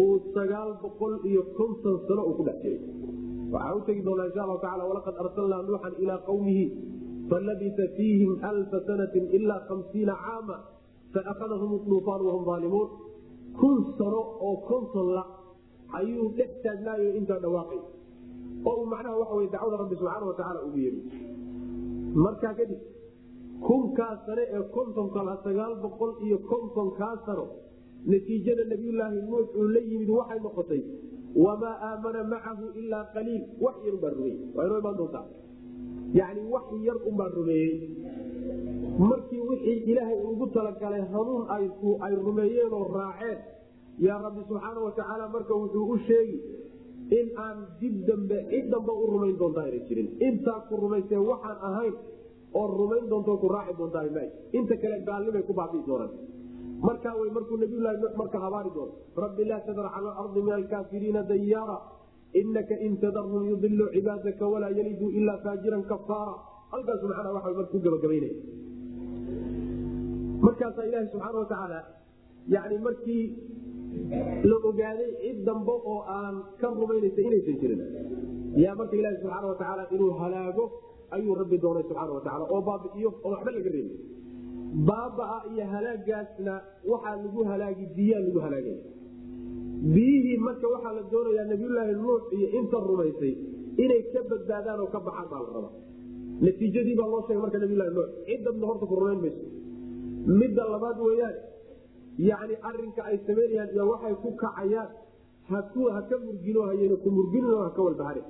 uu sagaal boqol iyo konton sano ku dhex jiray. Waxaa u tegi doonaa insha allahu tacala walaqad arsalnaa nuuxan ilaa qawmihi falabisa fiihim alfa sanatin ilaa hamsiina caama faakadahum duufaan wahum aalimuun kun sano oo konton la ayuu dhex taagnaayo intaa dhawaaqay. Oo uu macnaha waxa wey dacwada rabbi subxaana watacaala ugu yeehi markaa kadib kunkaa sane ee kontonka sagaal boqol iyo kontonkaa sano natiijada nabiyulaahi nuux uu la yimid waxay noqotay wamaa aamana macahu ilaa qaliil. Wax yar ubaa rumeeyey. Waa imaan doontaa? Yani wax yar unbaa rumeeyey. Markii wixii ilaahay ugu talagalay hanuun ay rumeeyeen oo raaceen yaa rabbi subxaana watacaala marka wuxuu u sheegi in aan dib dambe cid dambe u rumayn doontaa ayna jirin. Intaa ku rumaysee waxaan ahayn oo rumayn doonto ku raaci doontaa ma inta kale gaalnimay ku baabii doonaan markaa wy markuu nabiylahi nuux marka habaari doono rabbi laa tadar cala alardi min alkaafiriina dayaara. Inaka in tadarhum yudilu cibaadaka walaa yaliduu ilaa faajiran kafaara halkaasu macnaa waa marka ku gabagabaynaya markaasaa ilaahi subxaana watacaala yani markii la ogaaday cid dambe oo aan ka rumaynaysa inaysan jirin yaa marka ilaahi subxaana watacaala inuu halaago ayuu rabbi doonay subxaana watacaala oo baabi'iyo oo waxba laga reebi baabaa iyo halaagaasna waxaa lagu halaagi biyaa lagu halaagay. Biyihii marka waxaa la doonayaa nabiyulaahi nuux iyo inta rumaysay inay ka badbaadaan oo ka baxaan baa la rabaa. Natiijadii baa loo sheegay marka nabiylahi nuux ciddadna horta ku rumayn mayso. Midda labaad weyaan yani arinka ay samaynayaan iyo waxay ku kacayaan haka murgino hayna ku murgino haka walbahari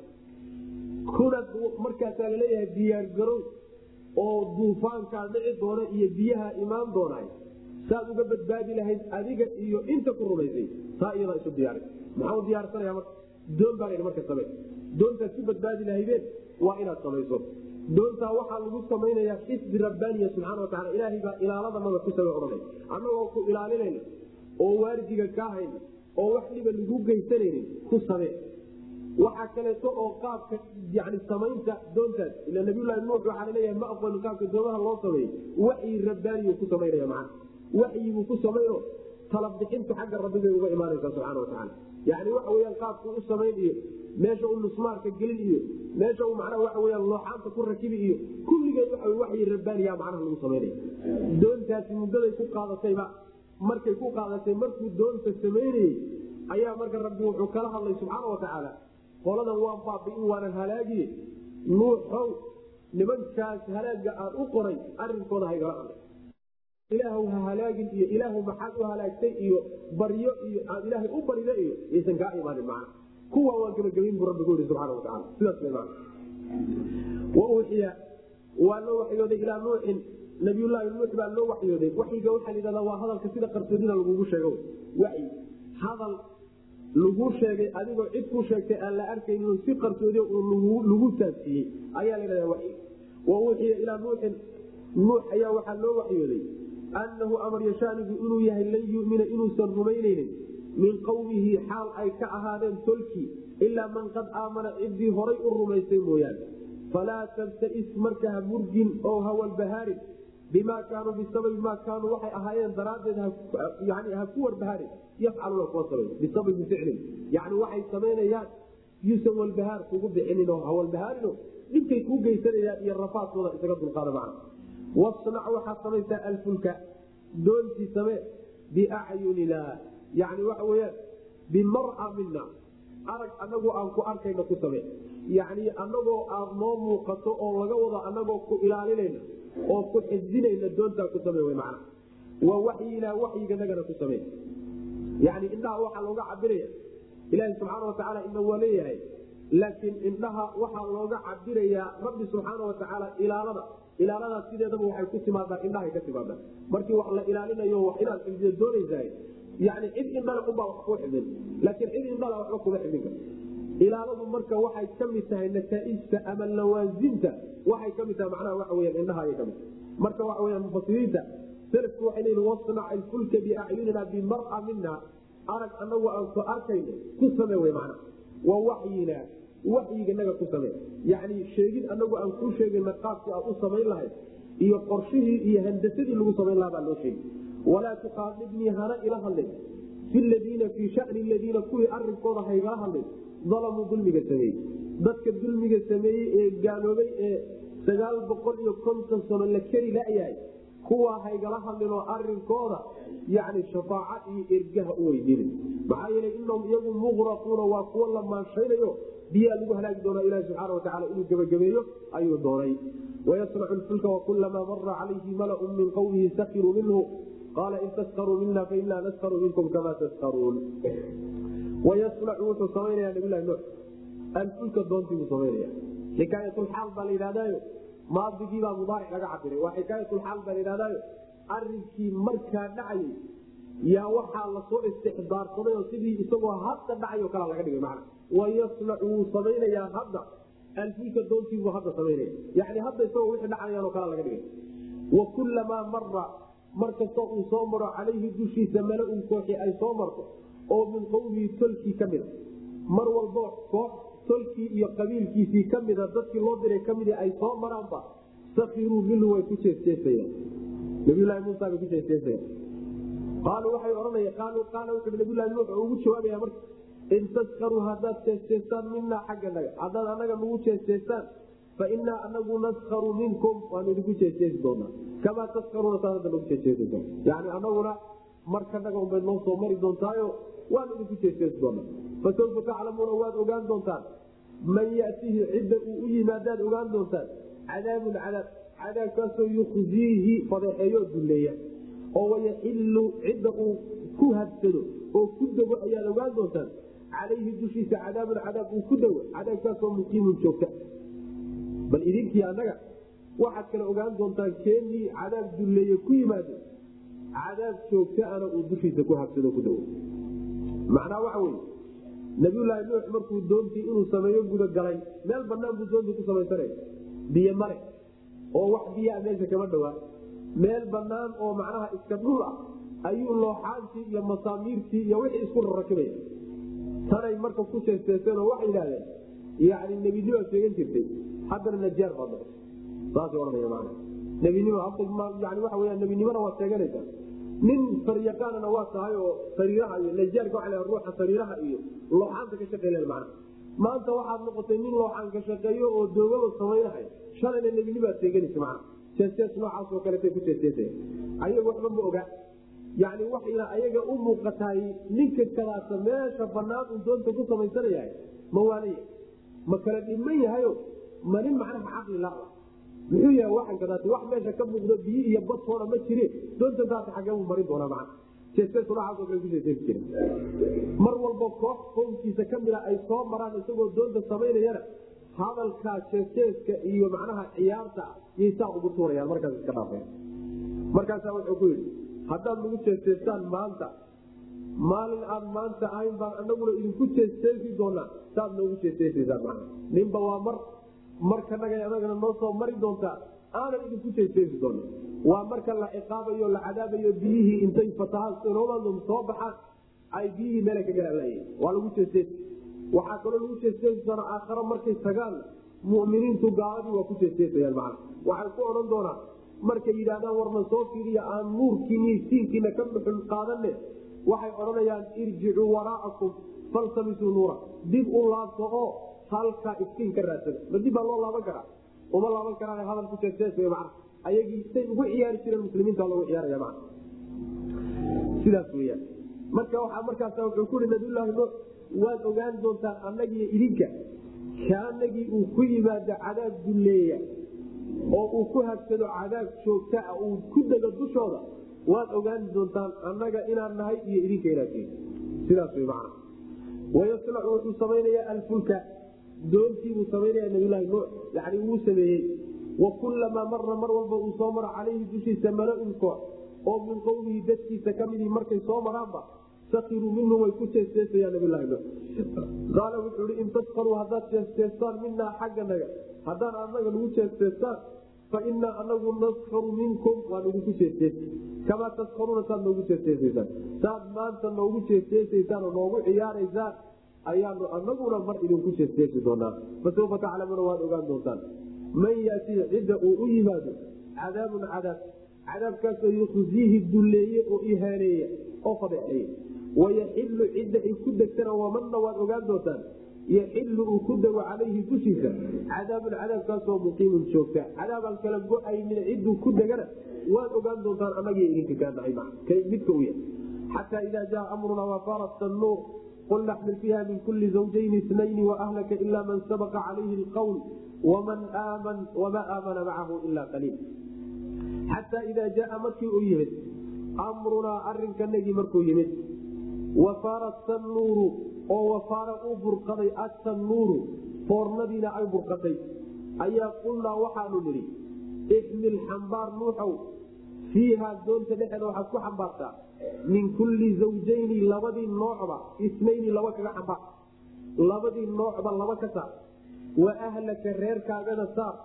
kuna markaasaa la leeyahay diyaargarow oo duufaankaa dhici doona iyo biyaha imaan doonay saad uga badbaadi lahayd adiga iyo inta ku rumaysay taa iyadaa isu diyaari. Maxaa u diyaarsanaya marka? Doon baa marka same doontaad ku badbaadi lahaydeen waa inaad samayso. Doontaa waxaa lagu samaynayaa xisbi rabbaaniya subxana wataala ilaahay baa ilaaladanaga ku same odhanay. Annagoo ku ilaalinayna oo waardiga kaa hayna oo wax dhiba lagu geysanaynin ku samee waxaa kaleeto oo qaabka yani samaynta doontaas ila nabiylahi nuux waxaa la leeyahay ma aqooni qaabka doomaha loo sameeyey waxyi rabbaaniyu ku samaynaya macana waxyibuu ku samayno talabixintu xagga rabbibay uga imaanaysa subxana watacaala yani waxa weyaan qaabku u samayn iyo meesha uu nusmaarka gelin iyo meesha uu macnaha waxa weyaan looxaanta ku rakibi iyo kulligeed waxa waxyi rabbaaniya macnaha lagu samaynaya. Doontaasi muddaday ku qaadatayba markay ku qaadatay markuu doonta samaynayey ayaa marka rabbi wuxuu kala hadlay subxaana watacaala qoladan waan baabiin waanan halaagiye nuuxow nimankaas halaaga aan u qoray arinkooda haygala hadlay ilaahw ha halaagin iyo ilaahw maxaad u halaagtay iyo baryo iyo aad ilaahay u barida iyo yaysan kaa imaanin macna. Kuwa waan gabagabayn buu rabbigu yii subxana wataala sidaas way macna. Wa uuxiya waa loo waxyooday ilaa nuuxin. Nabiyullaahi nuux baa loo waxyooday. Waxyiga waxaa la yidhahdaa waa hadalka sida qarsoodida lagugu sheego. Waxyi hadal laguu sheegay adigoo cid ku sheegtay aan la arkaynin si qarsoodi lagu taabsiiyey ayaa ladhahda waxyi wa ilaa nuuxin. Nuux ayaa waxaa loo waxyooday. Annahu amar yashaanigu inuu yahay lan yumina inuusan rumaynaynin. Min qowmihi xaal ay ka ahaadeen tolkii ilaa man qad aamana ciddii horay u rumaysay mooyaane. Falaa tabtais marka ha murgin oo hawalbahaarin bimaa kaanuu bisababi maa kaanuu waxay ahaayeen daraaddeed yani ha ku warbahaarin yafcaluuna kuwa samay bisababi ficlin yani waxay samaynayaan yuusan walbahaar kugu bixinin oo hawalbahaarinoo dhibkay kuu geysanayaan iyo rafaadkooda isaga dulqaada macna wasnac waxaad samaysaa alfulka doontii samee biacyunina yani waxa weyaan bimara mina arag anagoo aan ku arkayna ku samee yani anagoo aad noo muuqato oo laga wado anagoo ku ilaalinayna oo ku xifdinayna doontaa ku same man waa waxyinaa waxyiganagana ku same yani indhaha waxaa looga cabiraya ilaahi subxaana watacaala ina waa leeyahay. Laakiin indhaha waxaa looga cabirayaa rabbi subxaana watacaala ilaalada. Ilaaladaas sideedaba waxay ku timaadaa indhahay ka timaadaa markii wax la ilaalinayo wax inaad xifdiyo doonaysahay yani cid indhala unbaa wax kuu laakiin cid indhala waxba kuma xifdin karta ilaaladu marka waxay ka mid tahay nataaijta ama lawaasimta waxay ka mid tahay macnaha waxa weyan indhaha ayay ka mid tahay marka waxa weya mufasiriinta selafku waxay leeyihiin wasnac alfulka biacyunina bimara mina arag anagu aan ku arkayno ku same wey macna. Waa waxyina waxyiganaga ku same yani sheegid anagu aan kuu sheegayna qaabkii aad u samayn lahayd iyo qorshihii iyo handasadii lagu samayn lahaa baa loo sheegi walaa tuqaadibnii hana ila hadlay fi ladiina fii shani ladiina kuwii arinkooda haygala hadlay dalamuu dulmiga sameeyey. Dadka dulmiga sameeyey ee gaaloobay ee sagaal boqol iyo konton sano la keri layahay kuwaa haygala hadlinoo arinkooda yani shafaaca iyo ergaha u weydiinin maxaa yeelay inahum iyagu muqraquuna waa kuwo la maanshaynayo biyaa lagu halaagi doonaa ilahi subxaana watacaala inuu gebagabeeyo ayuu doonay. Wayasnacu lfulka wakulamaa mara calayhi malaun min qowmihi sakiruu minhu. Qaala in taskaruu mina fainaa naskaru minkum kamaa taskaruun wayasnacu wuxuu samaynaya nabilahi nuux alfulka doontii buu samaynaya xikaayatulxaal baa la yidhahdaayo maadigiibaa mudaaric laga cabiray waa xikaayatulxaal baa la yidhahdaayo arrinkii markaa dhacayay yaa waxaa la soo istixdaarsaday oo sidii isagoo hadda dhacayo kalaa laga dhigay macna wayasnacu wuu samaynayaa hadda alfulka doontiibuu hadda samaynaya yani hadda isagoo wixii dhacayaanoo kalaa laga dhigay wa kullamaa mara mar kastoo uu soo maro calayhi dushiisa mala-un kooxi ay soo marto oo min qowmihi tolkii ka mida mar walbo koox tolkii iyo qabiilkiisii ka mida dadkii loo diray ka mid ay soo maraanba sakiruu minhu way ku jeesjeesayaan nabiylahi muusa bay ku jeesjeesayaan qaaluu waxay odhanaya qaaluu qaala wuxuu nabiylahi nuux ugu jawaabaya marka in taskaruu haddaad jeesjeestaan minaa xagga naga haddaad annaga nagu jeesjeestaan fa anagu naskaru minkum waanu idinku jeesjeesi doonaa. Kamaa taskaruuna saa nagu jeesjeesaysa yani anaguna markanaga unbay noo soo mari doontaayo waanu idinku jeesjeesi doonaa fasawfa taclamuuna waad ogaan doontaan. Man yatihi cidda uu u yimaadaad ogaan doontaan cadaabun cadaab cadaabkaasoo yukhziihi fadeexeeyo dulleeya. Oo wayaxilu cidda uu ku hadsado oo ku dego ayaad ogaan doontaan. Calayhi dushiisa cadaabun cadaab uu ku dego cadaabkaasoo muqiimun joogta. Bal idinkii annaga waxaad kale ogaan doontaan keenii cadaab dulleeye ku yimaado. Cadaab joogtaana uu dushiisa ku habsado ku dego macnaa waxa weye nabiyulaahi nuux markuu doontii inuu sameeyo gudagalay meel banaan buu doontii ku samaysanaya biyo mare oo wax biyaa meesha kama dhawaa meel banaan oo macnaha iska dhul ah ayuu looxaantii iyo masaamiirtii iyo wixii isku rarakibaya tanay marka ku jeesteeseen oo waxay yidhahdeen yani nebinimaad sheegan jirtay. Haddana najaar baad noqotay saasay ohanaya maana nebinimo yani waxa weya nebinimona waad sheeganaysaa nin saryaqaanana waa tahay oo sariiraha iyo najaarka waa ruuxa sariiraha iyo looxaanta ka shaqeyn mana maanta waxaad noqotay nin looxaan ka shaqeeyo oo doogaba samaynahay shalayna nebinimaad sheeganaysa mana jeestees noocaasoo kaleeta ku jeesteesaya ayaga waxba ma oga yani waxayna ayaga u muuqataay ninka kalaasa meesha banaan uu doonta ku samaysanayahay ma waanaya ma kala dhiman yahayo? Ma nin macnaha caqli la muxuu yahay waxan kadaat wax meesha ka muuqdo biyo iyo badtoona ma jire doonta taas xagee buu marin doonaa jira mar walba koox qownkiisa ka mida ay soo maraan isagoo doonta samaynayana hadalkaa jeesteeska iyo macnaha ciyaarta yay ugu tuurayaan markaas iska dhaafeen. Markaasaa wuxuu ku yidhi haddaad nagu jeesteestaan maanta maalin aan maanta ahayn baan anaguna idinku jeesteesi doonaa saad noogu jeesteesaysaan mana ninba waa mar markanaga anagana noo soo mari doontaa aanan idinku jeesteesi doona waa marka la ciqaabayo la cadaabayo biyihii intay fatahaan soo baxaan ay biyihii meela ka galalay waa lagu jeesteesi waxaa kaloo lagu jeesteesi doona aakharo markay tagaan muminiintu gaaladii waa ku jeesteesayaan macana waxay ku odhan doonaan markay yidhahdaan warna soo fiiriya aan nuurkiini siinkiina ka buxul qaadane waxay odhanayaan irjicuu waraa'akum faltamisuu nuura. Dib u laabto oo halkaa iftiin ka raadsada ma dib baa loo laaban karaa? Uma laaban karaa hadal ku jeestees mana ayagii say ugu ciyaari jireen muslimiinta loogu ciyaaraya mana sidaas weyaan marka waxaa markaas wuxuu kuhi nabiyulaahi nuux waad ogaan doontaan annagiiyo idinka. Kaanagii uu ku yimaado cadaab dulleeya oo uu ku habsado cadaab joogta ah uu ku dego dushooda waad ogaan doontaan annaga inaan nahay iyo idinka inaad sidaas wy macna. Wayasnacu wuxuu samaynayaa alfulka doontiibuu samaynaya nabiylahi nuux yani wuu sameeyey. Wa kullamaa mara mar walba uu soo maro calayhi dushiisa mala-un koox oo min qowmihi dadkiisa ka midii markay soo maraanba sakiruu minhu way ku jeesteesayaan nabilahi nuux. Qaala wuxuu i in taskaruu haddaad jeesteestaan minaa xagganaga haddaan anaga nagu jeesteestaan fa inaa anagu naskaru minkum waan idinku jeesteesi kamaa taskaruuna saad noogu jeesteesaysaan saad maanta noogu jeesteesaysaan oo noogu ciyaaraysaan ayaanu anaguna mar idinku jeesteesi doonaa. Fasawfa taclamuuna waad ogaan doontaan. Man yatii cidda uu u yimaado cadaabun cadaab. Cadaabkaasoo yukhziihi dulleeye oo ihaaneeya oo fadeexeeya wayaxilu cidda ay ku degtana wamanna waad ogaan doontaan. Yaxilu uu ku dago calayhi dushiisa. Cadaabun cadaabkaasoo muqiimun joogta. Cadaabaan kala go'aynin ciduu ku degana waad ogaan doontaan anagii idinka kaanahay midka u yahay. Xataa idaa jaa amrunaa wafarat nuur qul naxmil fiiha min kuli zawjayni itnayni waahlaka ila man sabaqa calayhi lqawl wamaa aamana macahu ila qaliil xataa idaa jaaa markii uu yimid amrunaa arinkanagii markuu yimid wafarat nuuru oo wafaara uu burqaday atannuuru foornadiina ay burqatay ayaa qulnaa waxaanu nidhi ixmil xambaar nuuxow fiihaa doonta dhexeeda waxaad ku xambaartaa min kulli zawjayni labadii noocba isnayni laba kaga xambaar labadii noocba laba ka saar wa ahlaka reerkaagana saar.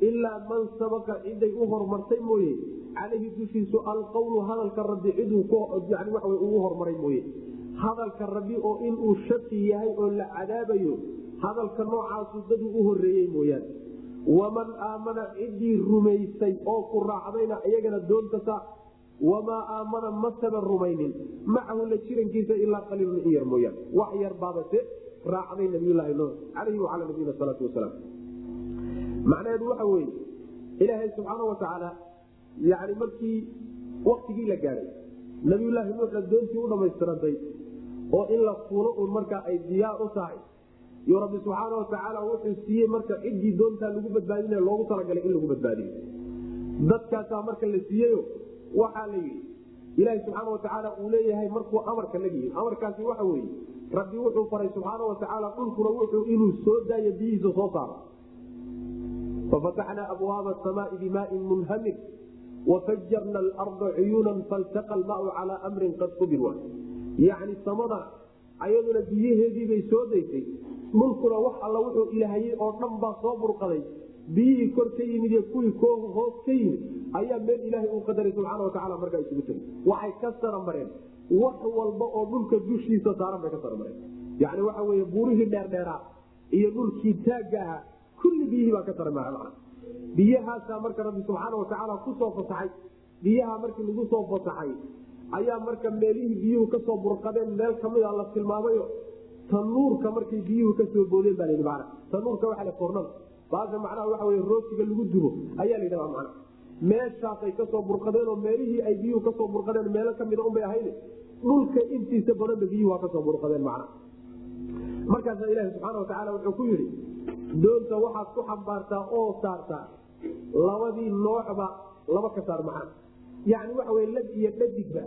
Ilaa man sabaqa ciday u hormartay mooye. Calayhi dushiisu alqowlu hadalka rabbi ciduu yani waxa ugu hormaray mooye. Hadalka rabbi oo inuu shaki yahay oo la cadaabayo hadalka noocaasu daduu u horeeyey mooyaane waman aamana ciddii rumaysay oo ku raacdayna iyagana doonta saar wamaa aamana masaba rumaynin macahu la jirankiisa ilaa qaliilun in yar mooyaane wax yar baabase raacday nabiyulaahi nuux wacalaa nabiyina salaatu wasalaam macnaheedu waxa weeye ilaahay subxaana watacaala yani markii waktigii la gaadhay nabiyulaahi nuuxna doontii u dhammaystirantay oo in la fuulo uun markaa ay diyaar u tahay yo rabbi subxaana watacaala wuxuu siiyey marka ciddii doontaa lagu badbaadinaya loogu talagalay in lagu badbaadiyo dadkaasaa marka la siiyeyo waxaa la yidhi ilaahi subxaana watacaala uu leeyahay markuu amarka la yihiin amarkaasi waxa weeye rabbi wuxuu faray subxaana watacaala dhulkuna wuxuu inuu soo daayo biyihiisa soo saaro. Fafataxnaa abwaaba samaai bimaain munhamir wafajarna alarda cuyuunan faltaqa almaau calaa amrin qad qubir. Yacni samada ayaduna biyaheediibay soo daysay. Dhulkuna wax alla wuxuu ilahayey oo dhan baa soo burqaday biyihii kor ka yimid iyo kuwii hoos ka yimid ayaa meel ilaahay uu qadaray subxaana watacala markaa isugu tegay waxay ka saramareen wax walba oo dhulka dushiisa saaran bay ka saramareen yani waxa weye buurihii dheerdheeraa iyo dhulkii taagga ahaa kulli biyihii baa ka saramara mana biyahaasaa marka rabbi subxaana watacaala ku soo fasaxay biyaha markii lagu soo fasaxay ayaa marka meelihii biyuhu ka soo burqadeen meel kamida la tilmaamayo tanuurka markay biyuhu ka soo boodeen baa layidhi mana tanuurka waxa la fornada baasha macnaha waxa wey roosiga lagu dubo ayaa la yidhahdaa macna. Meeshaasay ka soo burqadeen oo meelihii ay biyuhu ka soo burqadeen meelo kamida unbay ahayd dhulka intiisa badanba biyuhu waa ka soo burqadeen macna. Markaasaa ilaahi subxaana watacaala wuxuu ku yidhi doonta waxaad ku xambaartaa oo saartaa labadii noocba laba ka saar macna. Yani waxa wey lab iyo dhadigba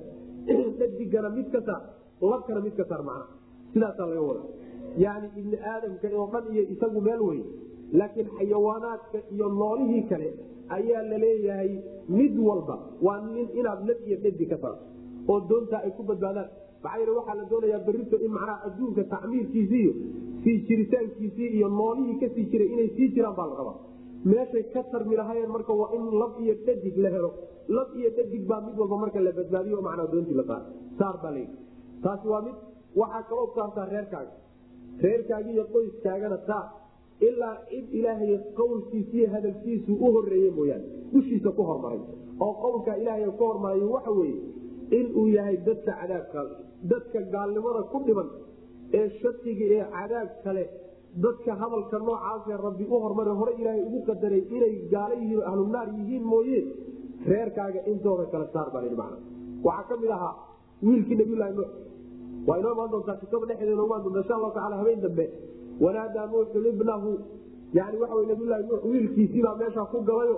dhadigana mid ka saar labkana mid ka saar macna. Sidaasaa laga wada yani ibni aadamka oo dhan iyo isagu meel wey laakiin xayawaanaadka iyo noolihii kale ayaa la leeyahay mid walba waa nin inaad lab iyo dhadig ka saarto oo doontaa ay ku badbaadaan. Maxaa yeel waxaa la doonayaa berito in macnaha adduunka tacmiirkiisii iyo sii jiritaankiisii iyo noolihii ka sii jiray inay sii jiraan baa la rabaa. Meeshay ka tarmi lahayeen marka waa in lab iyo dhadig la helo. Lab iyo dhadig baa mid walba marka la badbaadiyo macnaa doontii la saar saar baa layidhi taasi waa mid waxaa kaloo saartaa reerkaaga. Reerkaagi iyo qoyskaagana saar ilaa cid ilaahay qowlkiisiiyo hadalkiisu u horeeye mooyaane. Dushiisa ku hormaray. Oo qowlka ilaahay ku hormaray waxa weeye inuu yahay dadka cadaabka dadka gaalnimada ku dhiban ee shakiga ee cadaab kale dadka hadalka noocaasee rabbi u hormare hore ilaahay ugu qadaray inay gaala yihiin ahlunaar yihiin mooye reerkaaga intooda kale saar baa waxaa ka mid ahaa wiilkii nabiylahi nuux. Waa inoo imaan doontaa kitaba dhexdeeda imaan doonta insha allahu tacala habeen dambe wanaadaa nuuxu ibnahu yani waxa wy nabiylahi nuux wiilkiisiibaa meeshaa ku galayo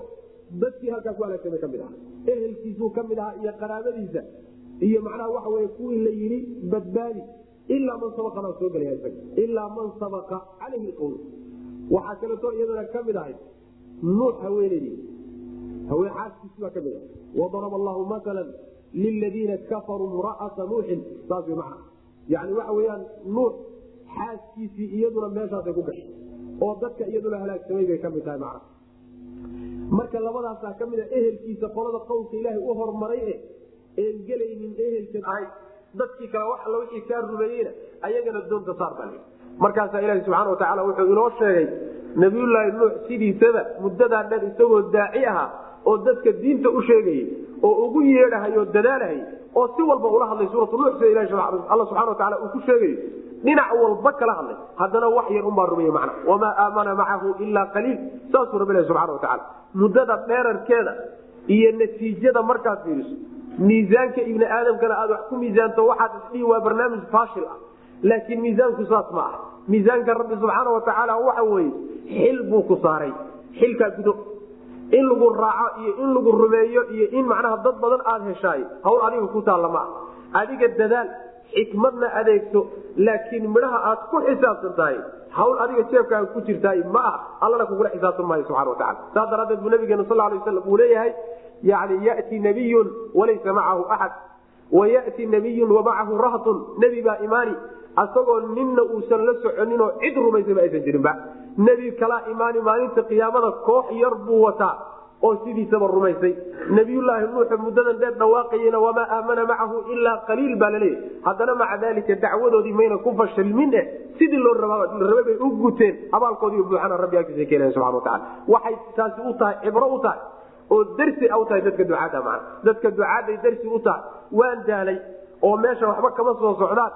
dadkii halkaa ku halaagsamay ka mid aha. Ehelkiisuu ka mid ahaa iyo qaraabadiisa iyo macnaha waxa wey kuwii la yidhi badbaadi. Ilaa man sabaqa baa soo gelaya isaga. Ilaa man sabaqa calayhi qowl waxaa kaleeto iyadana ka mid ahayd nuux haweeneydii haween xaaskiisi baa ka mid ah wadaraba allahu maala liladiina kafaruu mura'ata nuuxin. Saas wy macna yani waxa weyaan nuux xaaskiisii iyaduna meeshaasay ku gashay oo dadka iyaduna halaagsamay bay ka mid tahay macna. Marka labadaasaa ka mid a ehelkiisa qolada qowlka ilaahay u hormaray e een gelaynin ehelkan ahay. Dadkii kale wax alla wixii kaa rumeeyeyna ayagana doonta saar baa markaasaa ilaahi subxana watacaala wuxuu inoo sheegay nabiyullaahi nuux sidiisaba muddadaa dhan isagoo daaci ahaa oo dadka diinta u sheegayay oo ugu yeedhahay oo dadaalahayy oo si walba ula hadlay suuratu nuux sida ilahi alla subxana wataala uu ku sheegayo dhinac walba kala hadlay. Haddana wax yar unbaa rumeeye macna. Wamaa aamana macahu ilaa qaliil saasuu rabbi ilahi subxana watacaala muddada dheerarkeeda iyo natiijada markaad fiiriso miisaanka ibni aadamkana aad wax ku miisaanto waxaad isdhihi waa barnaamij faashil ah. Laakiin miisaanku saas ma ah. Miisaanka rabbi subxaana watacaala waxa weeye xil buu ku saaray. Xilkaa gudo in lagu raaco iyo in lagu rumeeyo iyo in macnaha dad badan aad heshaay hawl adiga ku taalla ma ah adiga dadaal xikmadna adeegto laakiin midhaha aad ku xisaabsan tahay hawl adiga jeebkaaga ku jirtaay ma ah allana kugula xisaabtan maayo subxana watacala saas daraaddeed buu nabigeena sal lay waslam uu leeyahay yani yati nabiyun walaysa macahu axad wayati nabiyun wamacahu rahtun nebi baa imaani asagoo ninna uusan la soconinoo cid rumaysaba aysan jirinba nebi kalaa imaani maalinta qiyaamada koox yar buu wataa oo sidiisaba rumaysay. Nabiyulaahi nuuxu muddadan dheer dhawaaqayena wamaa aamana macahu ilaa qaliil baa laleeyahy haddana maca daalika dacwadoodii mayna ku fashilmin eh sidii loo rabay bay u guteen. Abaalkoodii buuxana rabbi agtiisa keenaya subana wataala waxay taasi u tahay cibro u tahay oo darsi u tahay dadka ducaada maa dadka ducaaday darsi u tahay. Waan daalay oo meesha waxba kama soo socdaan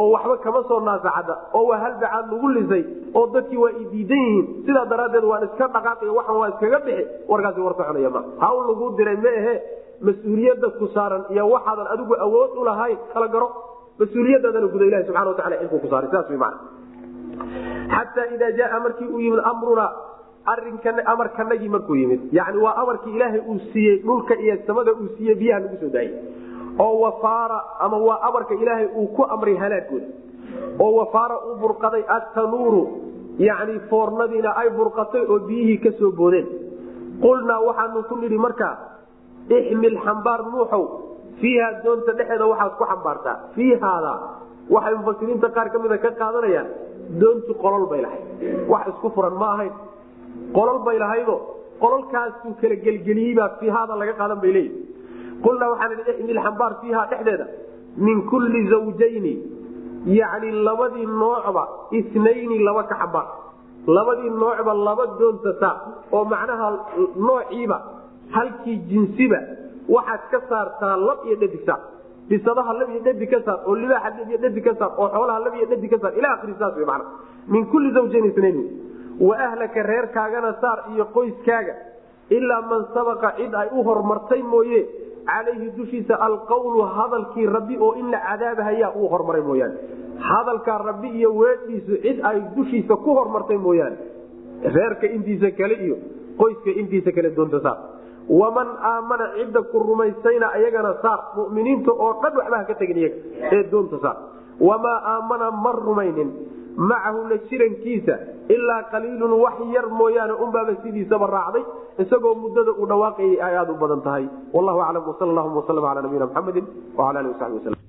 oo waxba kama soo naasacada oo waa halbacaad lagu lisay oo dadkii waa idiidan yihiin. Sidaa daraaddeed waan iska dhaqaaqay waxan waa iskaga bixi warkaasi war soconaya ma. Hawl lagu diray ma ahe mas'uuliyadda ku saaran iyo waxaadan adigu awood u lahayn kala garo. Mas'uuliyadaadana guda ilahi subxana watacala xilkuu ku saaray sidaas wy maana xataa idaa jaaa markii uu yimid amruna arinkan amarkanagii markuu yimid. Yani waa amarkii ilaahay uu siiyey dhulka iyo samada uu siiyey biyaha lagu soo daayey oo wafaara ama waa amarka ilaahay uu ku amray halaagooda oo wafaara u burqaday attanuuru yani foornadiina ay burqatay oo biyihii ka soo boodeen. qulnaa waxaanu ku nidhi markaa ixmil xambaar nuuxow fiiha doonta dhexeeda waxaad ku xambaartaa. fiihaada waxay mufasiriinta qaar ka mida ka qaadanayaan doontu qolol bay lahayd. wax isku furan ma ahayn. qolol bay lahaydo qololkaasuu kala gelgeliyeyba fiihaada laga qaadan bay leeyihi qulnaa waxaan ixmil xambaar fiiha dhexdeeda min kulli zawjayni yacni labadii noocba isnayni laba ka xambaar labadii noocba laba doonta saar oo macnaha noociiba halkii jinsiba waxaad ka saartaa lab iyo dhadig saar bisadaha lab iyo dhadig ka saar oo libaaxa lab iyo dhadig ka saar oo xoolaha lab iyo dhadig ka saar ila akhiri saas wey macna min kulli zawjayni isnayni wa ahlaka reerkaagana saar iyo qoyskaaga ilaa man sabaqa cid ay u hormartay mooye calayhi dushiisa alqawlu hadalkii rabbi oo in la cadaabahayaa uu hormaray mooyaane. Hadalkaa rabbi iyo weedhiisu cid ay dushiisa ku hormartay mooyaane. Reerka intiisa kale iyo qoyska intiisa kale doonta saar. Waman aamana cidda ku rumaysayna ayagana saar muminiinta oo dhan waxba ka tegin iyaga ee doonta saar. Wamaa aamana ma rumaynin macahu la jirankiisa ilaa qaliilun wax yar mooyaane unbaaba sidiisaba raacday isagoo muddada uu dhawaaqayay ay aad u badan tahay. Wallahu aclam wsal llahuma wslm ala nabiyina mxamedi wala ali wasabi waslm